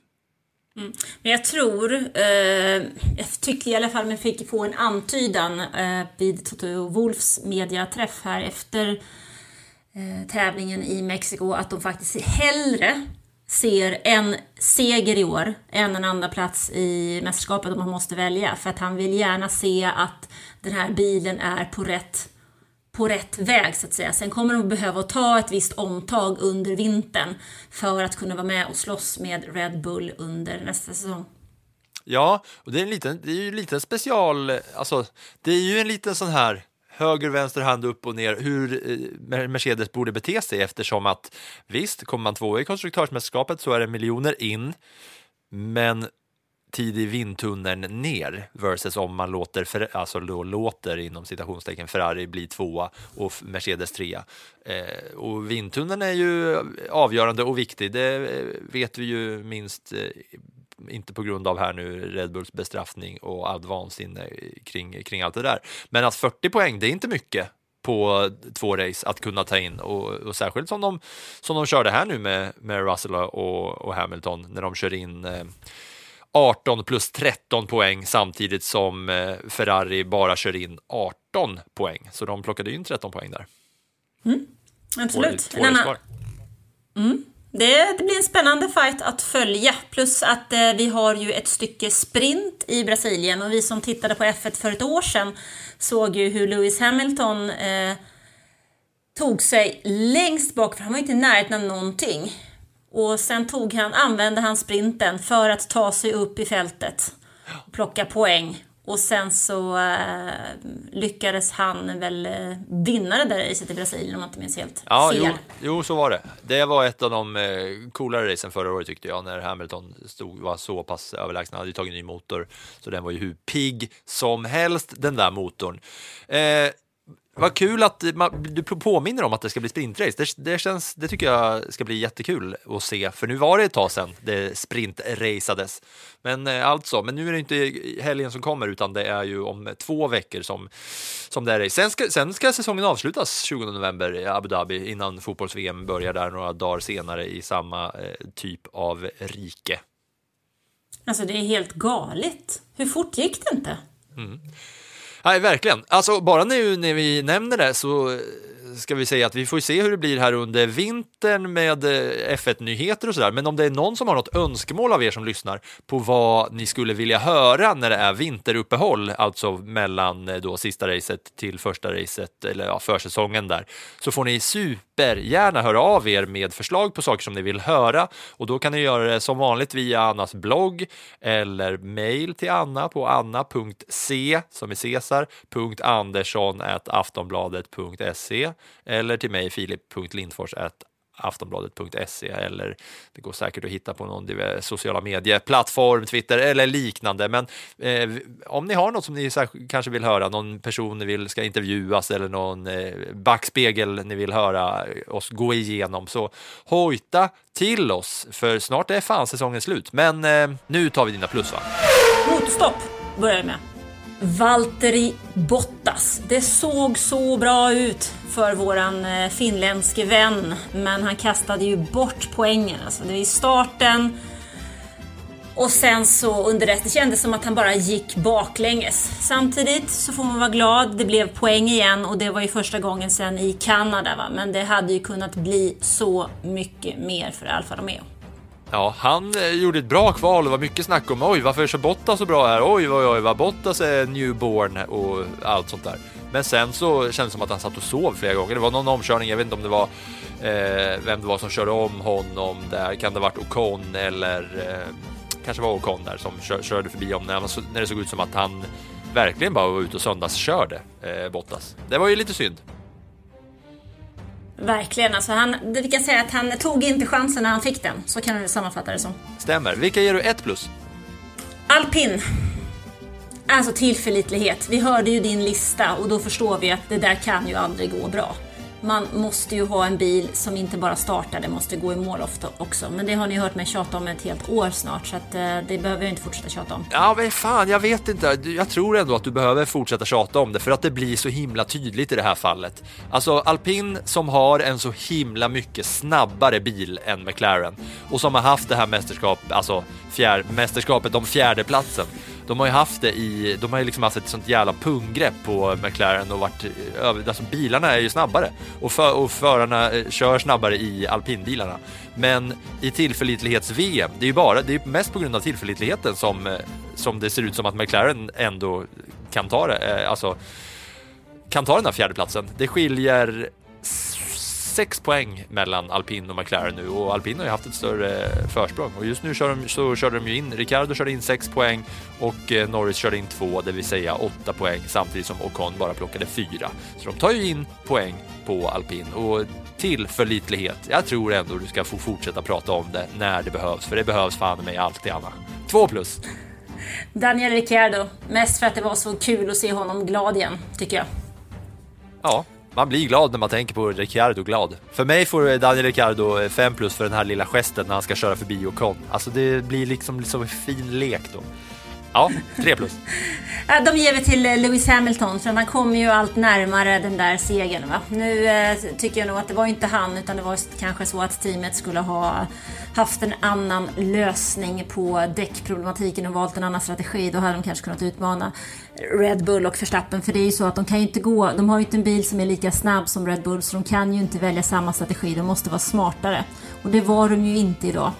Mm. Men jag tror, eh, jag tycker i alla fall man fick få en antydan eh, vid Toto Wolfs mediaträff här efter eh, tävlingen i Mexiko att de faktiskt hellre ser en seger i år än en andra plats i mästerskapet om man måste välja. För att han vill gärna se att den här bilen är på rätt, på rätt väg så att säga. Sen kommer de behöva ta ett visst omtag under vintern för att kunna vara med och slåss med Red Bull under nästa säsong. Ja, och det är, en liten, det är ju en liten special, alltså det är ju en liten sån här höger, vänster hand upp och ner hur eh, Mercedes borde bete sig eftersom att visst, kommer man tvåa i konstruktörsmästerskapet så är det miljoner in, men tid i vindtunneln ner versus om man låter, alltså då låter inom citationstecken Ferrari bli tvåa och Mercedes trea. Eh, och vindtunneln är ju avgörande och viktig, det eh, vet vi ju minst eh, inte på grund av här nu Red Bulls bestraffning och allt vansinne kring, kring allt det där. Men att 40 poäng, det är inte mycket på två race att kunna ta in och, och särskilt som de, som de körde här nu med, med Russell och, och Hamilton när de kör in eh, 18 plus 13 poäng samtidigt som eh, Ferrari bara kör in 18 poäng. Så de plockade in 13 poäng där. Mm, absolut. Två, två en annan... Mm. Det, det, blir en spännande fight att följa. Plus att eh, vi har ju ett stycke sprint i Brasilien och vi som tittade på F1 för ett år sedan såg ju hur Lewis Hamilton eh, tog sig längst bak, för han var inte i närheten av någonting. Och sen tog han, använde han sprinten för att ta sig upp i fältet och plocka poäng. Och sen så äh, lyckades han väl äh, vinna det där racet i Brasilien om jag inte minns helt ja, fel. Jo, jo, så var det. Det var ett av de eh, coolare racen förra året tyckte jag, när Hamilton stod, var så pass överlägsen. Han hade ju tagit ny motor, så den var ju hur pigg som helst, den där motorn. Eh, vad kul att du påminner om att det ska bli sprintrace. Det, det, känns, det tycker jag ska bli jättekul att se, för nu var det ett tag sedan det sprintracades. Men alltså, men nu är det inte helgen som kommer, utan det är ju om två veckor som, som det är race. Sen ska, sen ska säsongen avslutas 20 november i Abu Dhabi innan fotbolls-VM börjar där några dagar senare i samma eh, typ av rike. Alltså det är helt galet. Hur fort gick det inte? Nej, verkligen. Alltså, bara nu när vi nämner det så ska vi säga att vi får se hur det blir här under vintern med eh, F1-nyheter och sådär. Men om det är någon som har något önskemål av er som lyssnar på vad ni skulle vilja höra när det är vinteruppehåll, alltså mellan eh, då sista racet till första racet eller ja, försäsongen där, så får ni supergärna höra av er med förslag på saker som ni vill höra och då kan ni göra det som vanligt via Annas blogg eller mail till Anna på anna.c som är Cesar, .andersson aftonbladet.se eller till mig filip.lindfors aftonbladet.se eller det går säkert att hitta på någon sociala medieplattform, Twitter eller liknande. Men eh, om ni har något som ni kanske vill höra, någon person ni vill ska intervjuas eller någon eh, backspegel ni vill höra oss gå igenom så hojta till oss för snart är fan säsongen slut. Men eh, nu tar vi dina plus va? Motorstopp börjar jag med. Valtteri Bottas. Det såg så bra ut för våran eh, finländske vän, men han kastade ju bort poängen. Alltså det är i starten och sen så under resten kändes det som att han bara gick baklänges. Samtidigt så får man vara glad, det blev poäng igen och det var ju första gången sen i Kanada va? men det hade ju kunnat bli så mycket mer för Alfa Romeo. Ja, han eh, gjorde ett bra kval och var mycket snack om oj, varför är Bottas så bra här? Oj, oj, oj, vad Bottas är newborn och allt sånt där. Men sen så kändes det som att han satt och sov flera gånger. Det var någon omkörning, jag vet inte om det var eh, vem det var som körde om honom där. Kan det ha varit Ocon eller eh, kanske var Ocon där som kör, körde förbi om när, han, när det såg ut som att han verkligen bara var ute och söndagskörde eh, Bottas. Det var ju lite synd. Verkligen, alltså han, vi kan säga att han tog inte chansen när han fick den. Så kan vi sammanfatta det som. Stämmer. Vilka ger du ett plus? Alpin. Alltså tillförlitlighet. Vi hörde ju din lista och då förstår vi att det där kan ju aldrig gå bra. Man måste ju ha en bil som inte bara startar, det måste gå i mål ofta också. Men det har ni hört mig tjata om ett helt år snart så att eh, det behöver jag inte fortsätta tjata om. Ja, men fan, jag vet inte. Jag tror ändå att du behöver fortsätta tjata om det för att det blir så himla tydligt i det här fallet. Alltså alpin som har en så himla mycket snabbare bil än McLaren och som har haft det här mästerskap, alltså fjär, mästerskapet om fjärdeplatsen. De har ju haft det i, de har ju liksom haft ett sånt jävla punggrepp på McLaren och varit alltså bilarna är ju snabbare och, för, och förarna eh, kör snabbare i alpinbilarna. Men i tillförlitlighets-VM, det är ju bara, det är mest på grund av tillförlitligheten som, eh, som det ser ut som att McLaren ändå kan ta det, eh, alltså kan ta den här fjärdeplatsen. Det skiljer sex poäng mellan alpin och McLaren nu och alpin har ju haft ett större försprång och just nu kör de, så körde de ju in, Ricardo körde in sex poäng och eh, Norris körde in två, det vill säga åtta poäng samtidigt som Ocon bara plockade fyra. Så de tar ju in poäng på alpin och tillförlitlighet. Jag tror ändå du ska få fortsätta prata om det när det behövs, för det behövs fan mig alltid Anna. Två plus. Daniel Ricciardo, mest för att det var så kul att se honom glad igen, tycker jag. Ja, man blir glad när man tänker på Ricciardo glad. För mig får Daniel Ricciardo eh, 5 plus för den här lilla gesten när han ska köra förbi Ocon. Alltså det blir liksom, liksom en fin lek då. Ja, tre plus. De ger vi till eh, Lewis Hamilton för han kommer ju allt närmare den där segern. Va? Nu eh, tycker jag nog att det var inte han utan det var kanske så att teamet skulle ha haft en annan lösning på däckproblematiken och valt en annan strategi. Då hade de kanske kunnat utmana Red Bull och Verstappen. För det är ju så att de kan ju inte gå, de har ju inte en bil som är lika snabb som Red Bull så de kan ju inte välja samma strategi. De måste vara smartare. Och det var de ju inte idag.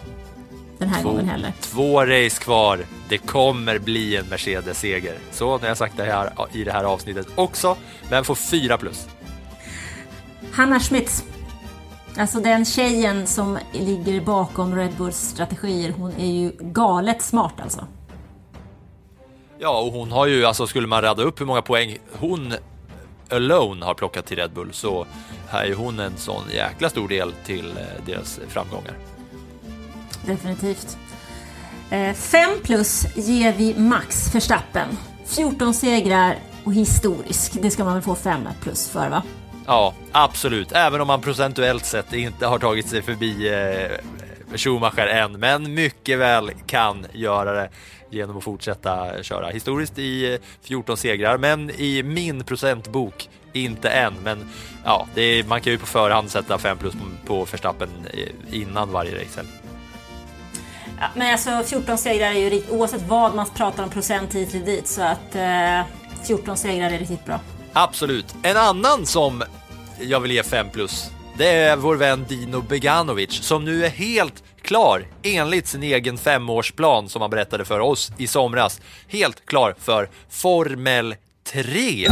Den här gången heller. Två race kvar. Det kommer bli en Mercedes-seger. Så nu har jag sagt det här i det här avsnittet också, men får 4 plus. Hanna Schmitz. Alltså den tjejen som ligger bakom Red Bulls strategier, hon är ju galet smart alltså. Ja, och hon har ju, alltså skulle man rada upp hur många poäng hon alone har plockat till Red Bull så är ju hon en sån jäkla stor del till eh, deras framgångar. Definitivt. Eh, fem plus ger vi Max Verstappen. 14 segrar och historisk. Det ska man väl få fem plus för va? Ja, absolut. Även om man procentuellt sett inte har tagit sig förbi eh, Schumacher än, men mycket väl kan göra det genom att fortsätta köra. Historiskt i eh, 14 segrar, men i min procentbok inte än. Men ja, det är, man kan ju på förhand sätta 5 plus på, på Verstappen eh, innan varje race. Ja, men alltså 14 segrar är ju riktigt, oavsett vad man pratar om procent hit eller dit, så att eh, 14 segrar är riktigt bra. Absolut. En annan som jag vill ge 5 plus, det är vår vän Dino Beganovic som nu är helt klar enligt sin egen femårsplan som han berättade för oss i somras. Helt klar för Formel 3.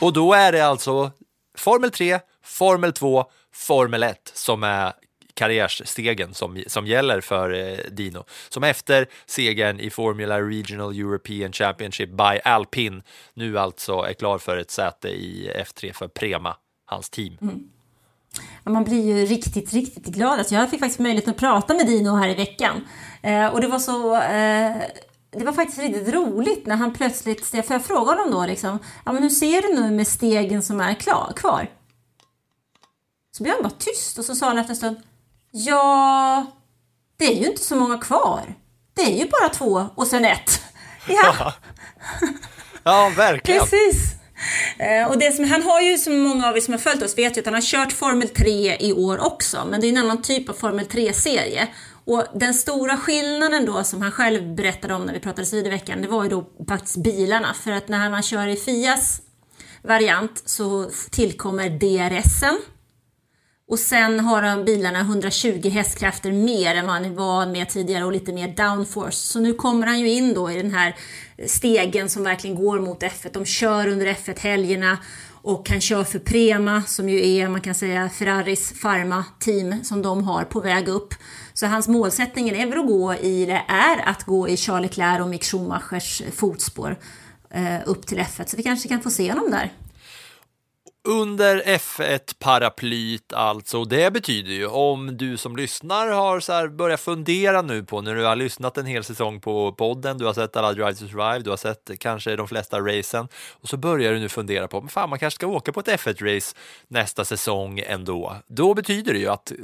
Och då är det alltså Formel 3, Formel 2, Formel 1 som är karriärstegen som, som gäller för eh, Dino. Som efter segern i Formula Regional European Championship by Alpin nu alltså är klar för ett säte i F3 för Prema, hans team. Mm. Ja, man blir ju riktigt, riktigt glad. Alltså jag fick faktiskt möjlighet att prata med Dino här i veckan. Eh, och det var så... Eh, det var faktiskt riktigt roligt när han plötsligt... För jag frågade honom då liksom, ja men hur ser du nu med stegen som är klar, kvar? Så blev han bara tyst och så sa han efter en stund, Ja, det är ju inte så många kvar. Det är ju bara två och sen ett. Ja, ja verkligen. Precis. Eh, och det som, han har ju, som många av er som har följt oss vet ju att han har kört Formel 3 i år också, men det är en annan typ av Formel 3-serie. Och den stora skillnaden då som han själv berättade om när vi pratade vid i veckan, det var ju då faktiskt bilarna. För att när man kör i Fias variant så tillkommer DRSen, och sen har de bilarna 120 hästkrafter mer än vad han var med tidigare och lite mer downforce. Så nu kommer han ju in då i den här stegen som verkligen går mot F1. De kör under F1-helgerna och han kör för Prema som ju är, man kan säga, Ferraris Pharma-team som de har på väg upp. Så hans målsättning är väl att gå i, det är att gå i Charles Leclerc och Mick Schumachers fotspår eh, upp till F1. Så vi kanske kan få se honom där under F1-paraplyt alltså. Det betyder ju om du som lyssnar har så här börjat fundera nu på när du har lyssnat en hel säsong på podden, du har sett alla Drive to Survive, du har sett kanske de flesta racen och så börjar du nu fundera på, men fan man kanske ska åka på ett F1-race nästa säsong ändå. Då betyder det ju att eh,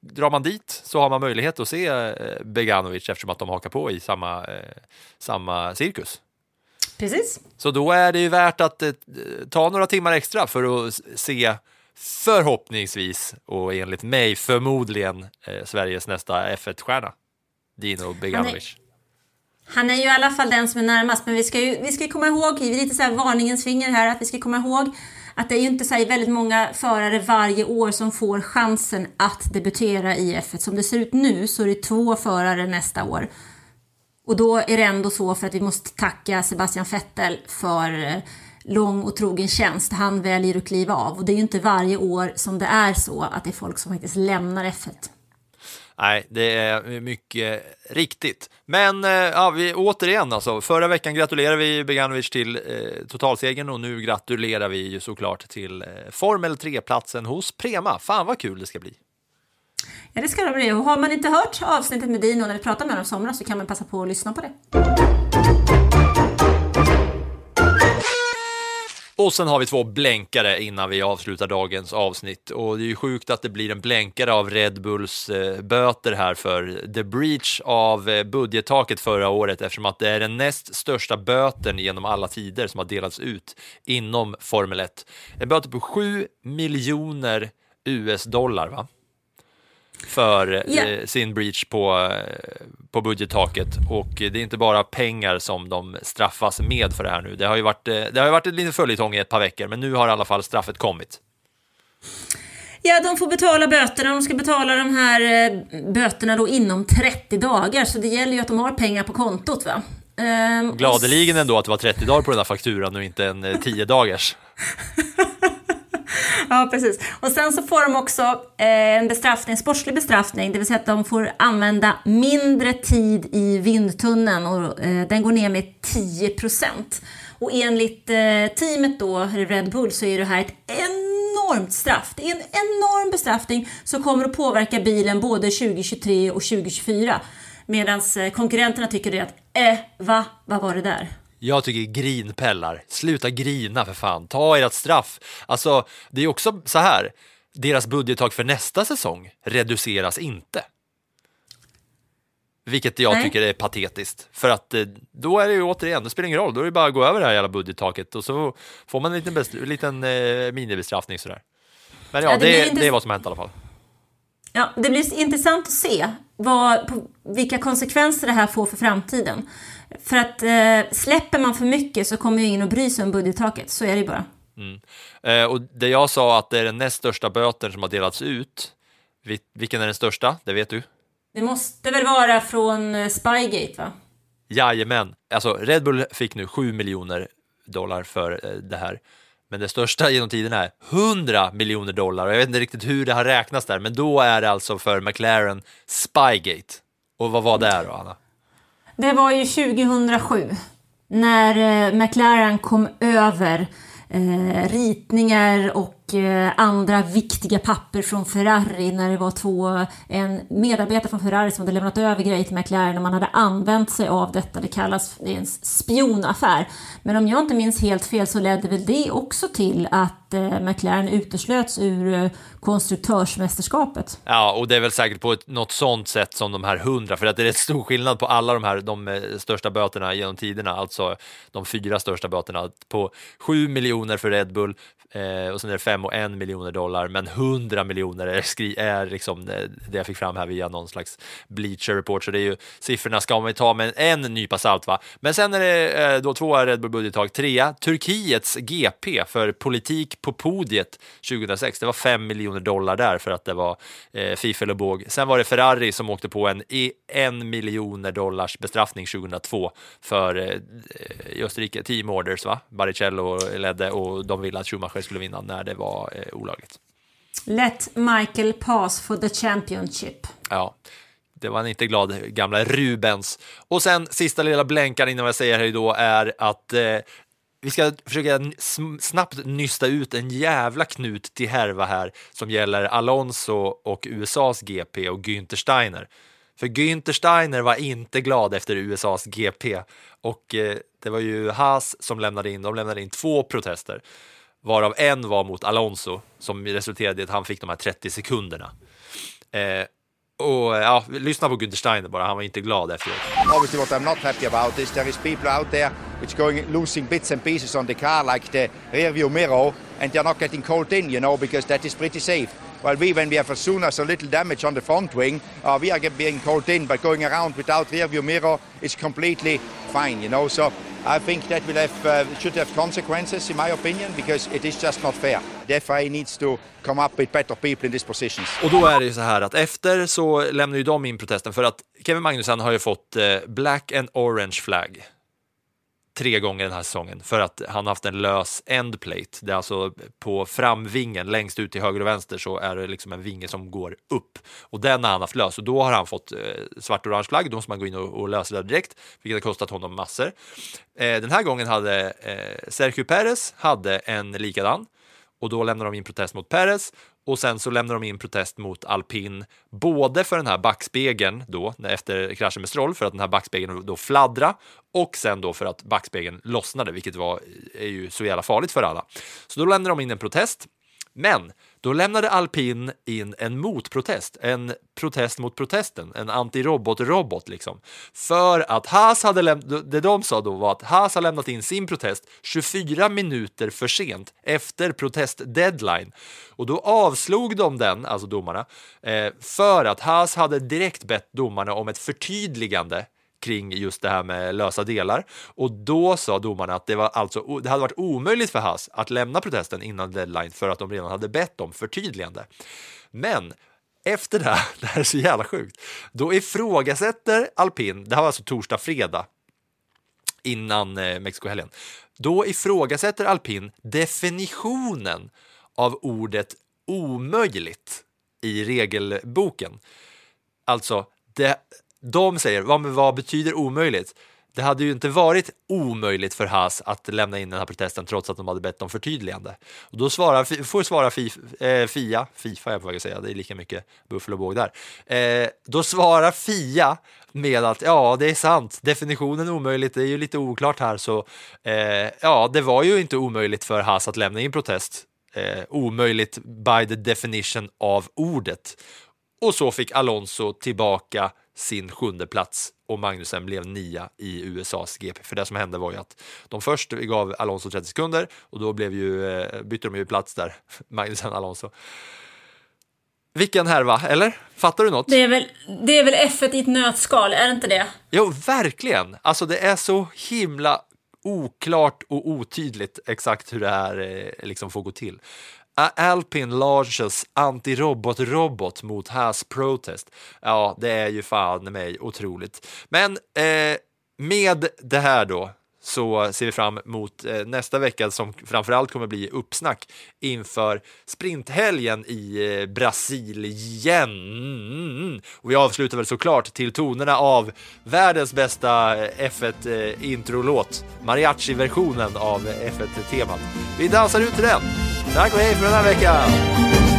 drar man dit så har man möjlighet att se eh, Beganovic eftersom att de hakar på i samma, eh, samma cirkus. Precis. Så då är det ju värt att eh, ta några timmar extra för att se förhoppningsvis och enligt mig förmodligen eh, Sveriges nästa F1-stjärna, Dino Beganovic. Han är ju i alla fall den som är närmast, men vi ska ju vi ska komma ihåg, vi är lite så här varningens finger här, att vi ska komma ihåg att det är ju inte så väldigt många förare varje år som får chansen att debutera i F1. Som det ser ut nu så är det två förare nästa år. Och då är det ändå så för att vi måste tacka Sebastian Vettel för eh, lång och trogen tjänst. Han väljer att kliva av och det är ju inte varje år som det är så att det är folk som faktiskt lämnar F1. Nej, det är mycket riktigt. Men eh, ja, vi, återigen alltså, förra veckan gratulerade vi Beganovic till eh, totalsegern och nu gratulerar vi ju såklart till eh, Formel 3-platsen hos Prema. Fan vad kul det ska bli. Ja, det ska det bli. Och har man inte hört avsnittet med Dino när vi pratade med honom i somras så kan man passa på att lyssna på det. Och sen har vi två blänkare innan vi avslutar dagens avsnitt. Och det är ju sjukt att det blir en blänkare av Red Bulls eh, böter här för the breach av eh, budgettaket förra året eftersom att det är den näst största böten genom alla tider som har delats ut inom Formel 1. En böter på 7 miljoner US-dollar. va? För yeah. sin breach på, eh, på budgettaket och det är inte bara pengar som de straffas med för det här nu. Det har ju varit, eh, det har varit en liten följetong i ett par veckor, men nu har i alla fall straffet kommit. Ja, de får betala böterna. De ska betala de här eh, böterna då inom 30 dagar, så det gäller ju att de har pengar på kontot. va? Um, Gladeligen ändå att det var 30 dagar på den här fakturan och inte en 10 dagars. ja, precis. Och sen så får de också eh, en bestraffning, sportslig bestraffning, det vill säga att de får använda mindre tid i vindtunneln och eh, den går ner med 10 procent. Och enligt eh, teamet då, Red Bull, så är det här ett enormt straff. Det är en enorm bestraffning som kommer att påverka bilen både 2023 och 2024. Medan konkurrenterna tycker det att, eh, va, vad var det där? Jag tycker grinpellar, sluta grina för fan, ta ert straff. Alltså, det är också så här, deras budgettak för nästa säsong reduceras inte. Vilket jag Nej. tycker är patetiskt. För att eh, då är det ju återigen, det spelar ingen roll, då är det bara att gå över det här jävla budgettaket och så får man en liten, liten eh, minibestraffning sådär. Men ja, Ja, det det, inte- det är vad som har hänt i alla fall. Ja, det blir intressant att se vad, på, vilka konsekvenser det här får för framtiden. För att eh, släpper man för mycket så kommer ju ingen att bry sig om budgettaket, så är det ju bara. Eh, och det jag sa att det är den näst största böten som har delats ut, vil- vilken är den största? Det vet du? Det måste väl vara från eh, Spygate va? Jajamän, alltså Red Bull fick nu 7 miljoner dollar för eh, det här. Men det största genom tiden är 100 miljoner dollar jag vet inte riktigt hur det har räknats där, men då är det alltså för McLaren Spygate. Och vad var det då, Anna? Det var ju 2007 när eh, McLaren kom över eh, ritningar och Eh, andra viktiga papper från Ferrari när det var två, en medarbetare från Ferrari som hade lämnat över grejer till McLaren och man hade använt sig av detta. Det kallas det är en spionaffär. Men om jag inte minns helt fel så ledde väl det också till att eh, McLaren uteslöts ur eh, konstruktörsmästerskapet. Ja, och det är väl säkert på ett, något sånt sätt som de här 100, för att det är rätt stor skillnad på alla de här de största böterna genom tiderna, alltså de fyra största böterna på 7 miljoner för Red Bull eh, och sen är det 5 och 1 miljoner dollar, men 100 miljoner är, skri- är liksom eh, det, jag fick fram här via någon slags Bleacher Report, så det är ju siffrorna ska man ju ta med en nypa salt va. Men sen är det eh, då två Red Bull budgettag, trea Turkiets GP för politik på podiet 2006, det var 5 miljoner dollar där för att det var eh, fiffel och båg. Sen var det Ferrari som åkte på en e, en miljoner dollars bestraffning 2002 för eh, i Österrike, team orders va, Baricello ledde och de ville att Schumacher skulle vinna när det var eh, olagligt. Let Michael pass for the championship. Ja, det var en inte glad gamla Rubens. Och sen sista lilla blänkan innan jag säger hej då är att eh, vi ska försöka snabbt nysta ut en jävla knut till härva här som gäller Alonso och USAs GP och Günther Steiner. För Günther Steiner var inte glad efter USAs GP och eh, det var ju Haas som lämnade in, de lämnade in två protester varav en var mot Alonso som resulterade i att han fick de här 30 sekunderna. Eh, och eh, ja, lyssna på Günther Steiner bara, han var inte glad efteråt. Obviously, what I'm not happy about is there is people out there which going losing bits and pieces on the car, like the rear view mirror, and they're not getting called in, you know, because that is pretty safe. Well we, when we have as soon as a little damage on the front wing, uh, we are being called in, but going around without rear view mirror is completely fine, you know. So i think that will have uh, should have consequences, in my opinion, because it is just not fair. The FIA needs to come up with better people in these positions. Och då är det ju så här att efter så lämnar ju de in protesten för att Kevin Magnussen har ju fått eh, black and orange flag tre gånger den här säsongen för att han har haft en lös endplate. Det är alltså på framvingen längst ut till höger och vänster så är det liksom en vinge som går upp och den har han haft lös och då har han fått eh, svart och orange flagg. Då måste man gå in och, och lösa det direkt, vilket har kostat honom massor. Eh, den här gången hade eh, Sergio Perez hade en likadan och då lämnar de in protest mot Perez och sen så lämnar de in protest mot Alpin, både för den här backspegeln då efter kraschen med Stroll för att den här backspegeln då fladdra och sen då för att backspegeln lossnade, vilket var är ju så jävla farligt för alla. Så då lämnar de in en protest. Men då lämnade Alpin in en motprotest, en protest mot protesten, en antirobot-robot liksom. För att Haas hade lämnat, det de sa då var att Haas har lämnat in sin protest 24 minuter för sent efter protest-deadline. Och då avslog de den, alltså domarna, eh, för att Haas hade direkt bett domarna om ett förtydligande kring just det här med lösa delar. Och då sa domarna att det, var alltså, det hade varit omöjligt för Haas att lämna protesten innan deadline för att de redan hade bett om förtydligande. Men efter det här, det här är så jävla sjukt, då ifrågasätter alpin, det här var alltså torsdag, fredag, innan eh, Mexikohelgen, då ifrågasätter alpin definitionen av ordet omöjligt i regelboken. Alltså, det, de säger, vad, men vad betyder omöjligt? Det hade ju inte varit omöjligt för Haas att lämna in den här protesten trots att de hade bett om förtydligande. Och då svarar, får svara FIF, eh, Fia, Fifa är jag på väg att säga, det är lika mycket buffel och båg där. Eh, då svarar Fia med att ja, det är sant, definitionen omöjligt, det är ju lite oklart här så eh, ja, det var ju inte omöjligt för Haas att lämna in protest. Eh, omöjligt by the definition av ordet. Och så fick Alonso tillbaka sin sjunde plats och Magnusen blev nia i USAs GP. För det som hände var ju att de först gav Alonso 30 sekunder och då blev ju, eh, bytte de ju plats där, Magnusen och Alonso. Vilken härva, eller? Fattar du något? Det är, väl, det är väl F1 i ett nötskal, är det inte det? Jo, verkligen! Alltså det är så himla oklart och otydligt exakt hur det här eh, liksom får gå till. Alpin launches antirobot-robot mot Has Protest. Ja, det är ju fan mig otroligt. Men eh, med det här då så ser vi fram emot eh, nästa vecka som framförallt kommer bli uppsnack inför sprinthelgen i eh, Brasilien. Och vi avslutar väl såklart till tonerna av världens bästa eh, F1-introlåt, eh, mariachi-versionen av F1-temat. Vi dansar ut till den. Tack och hej för den här veckan!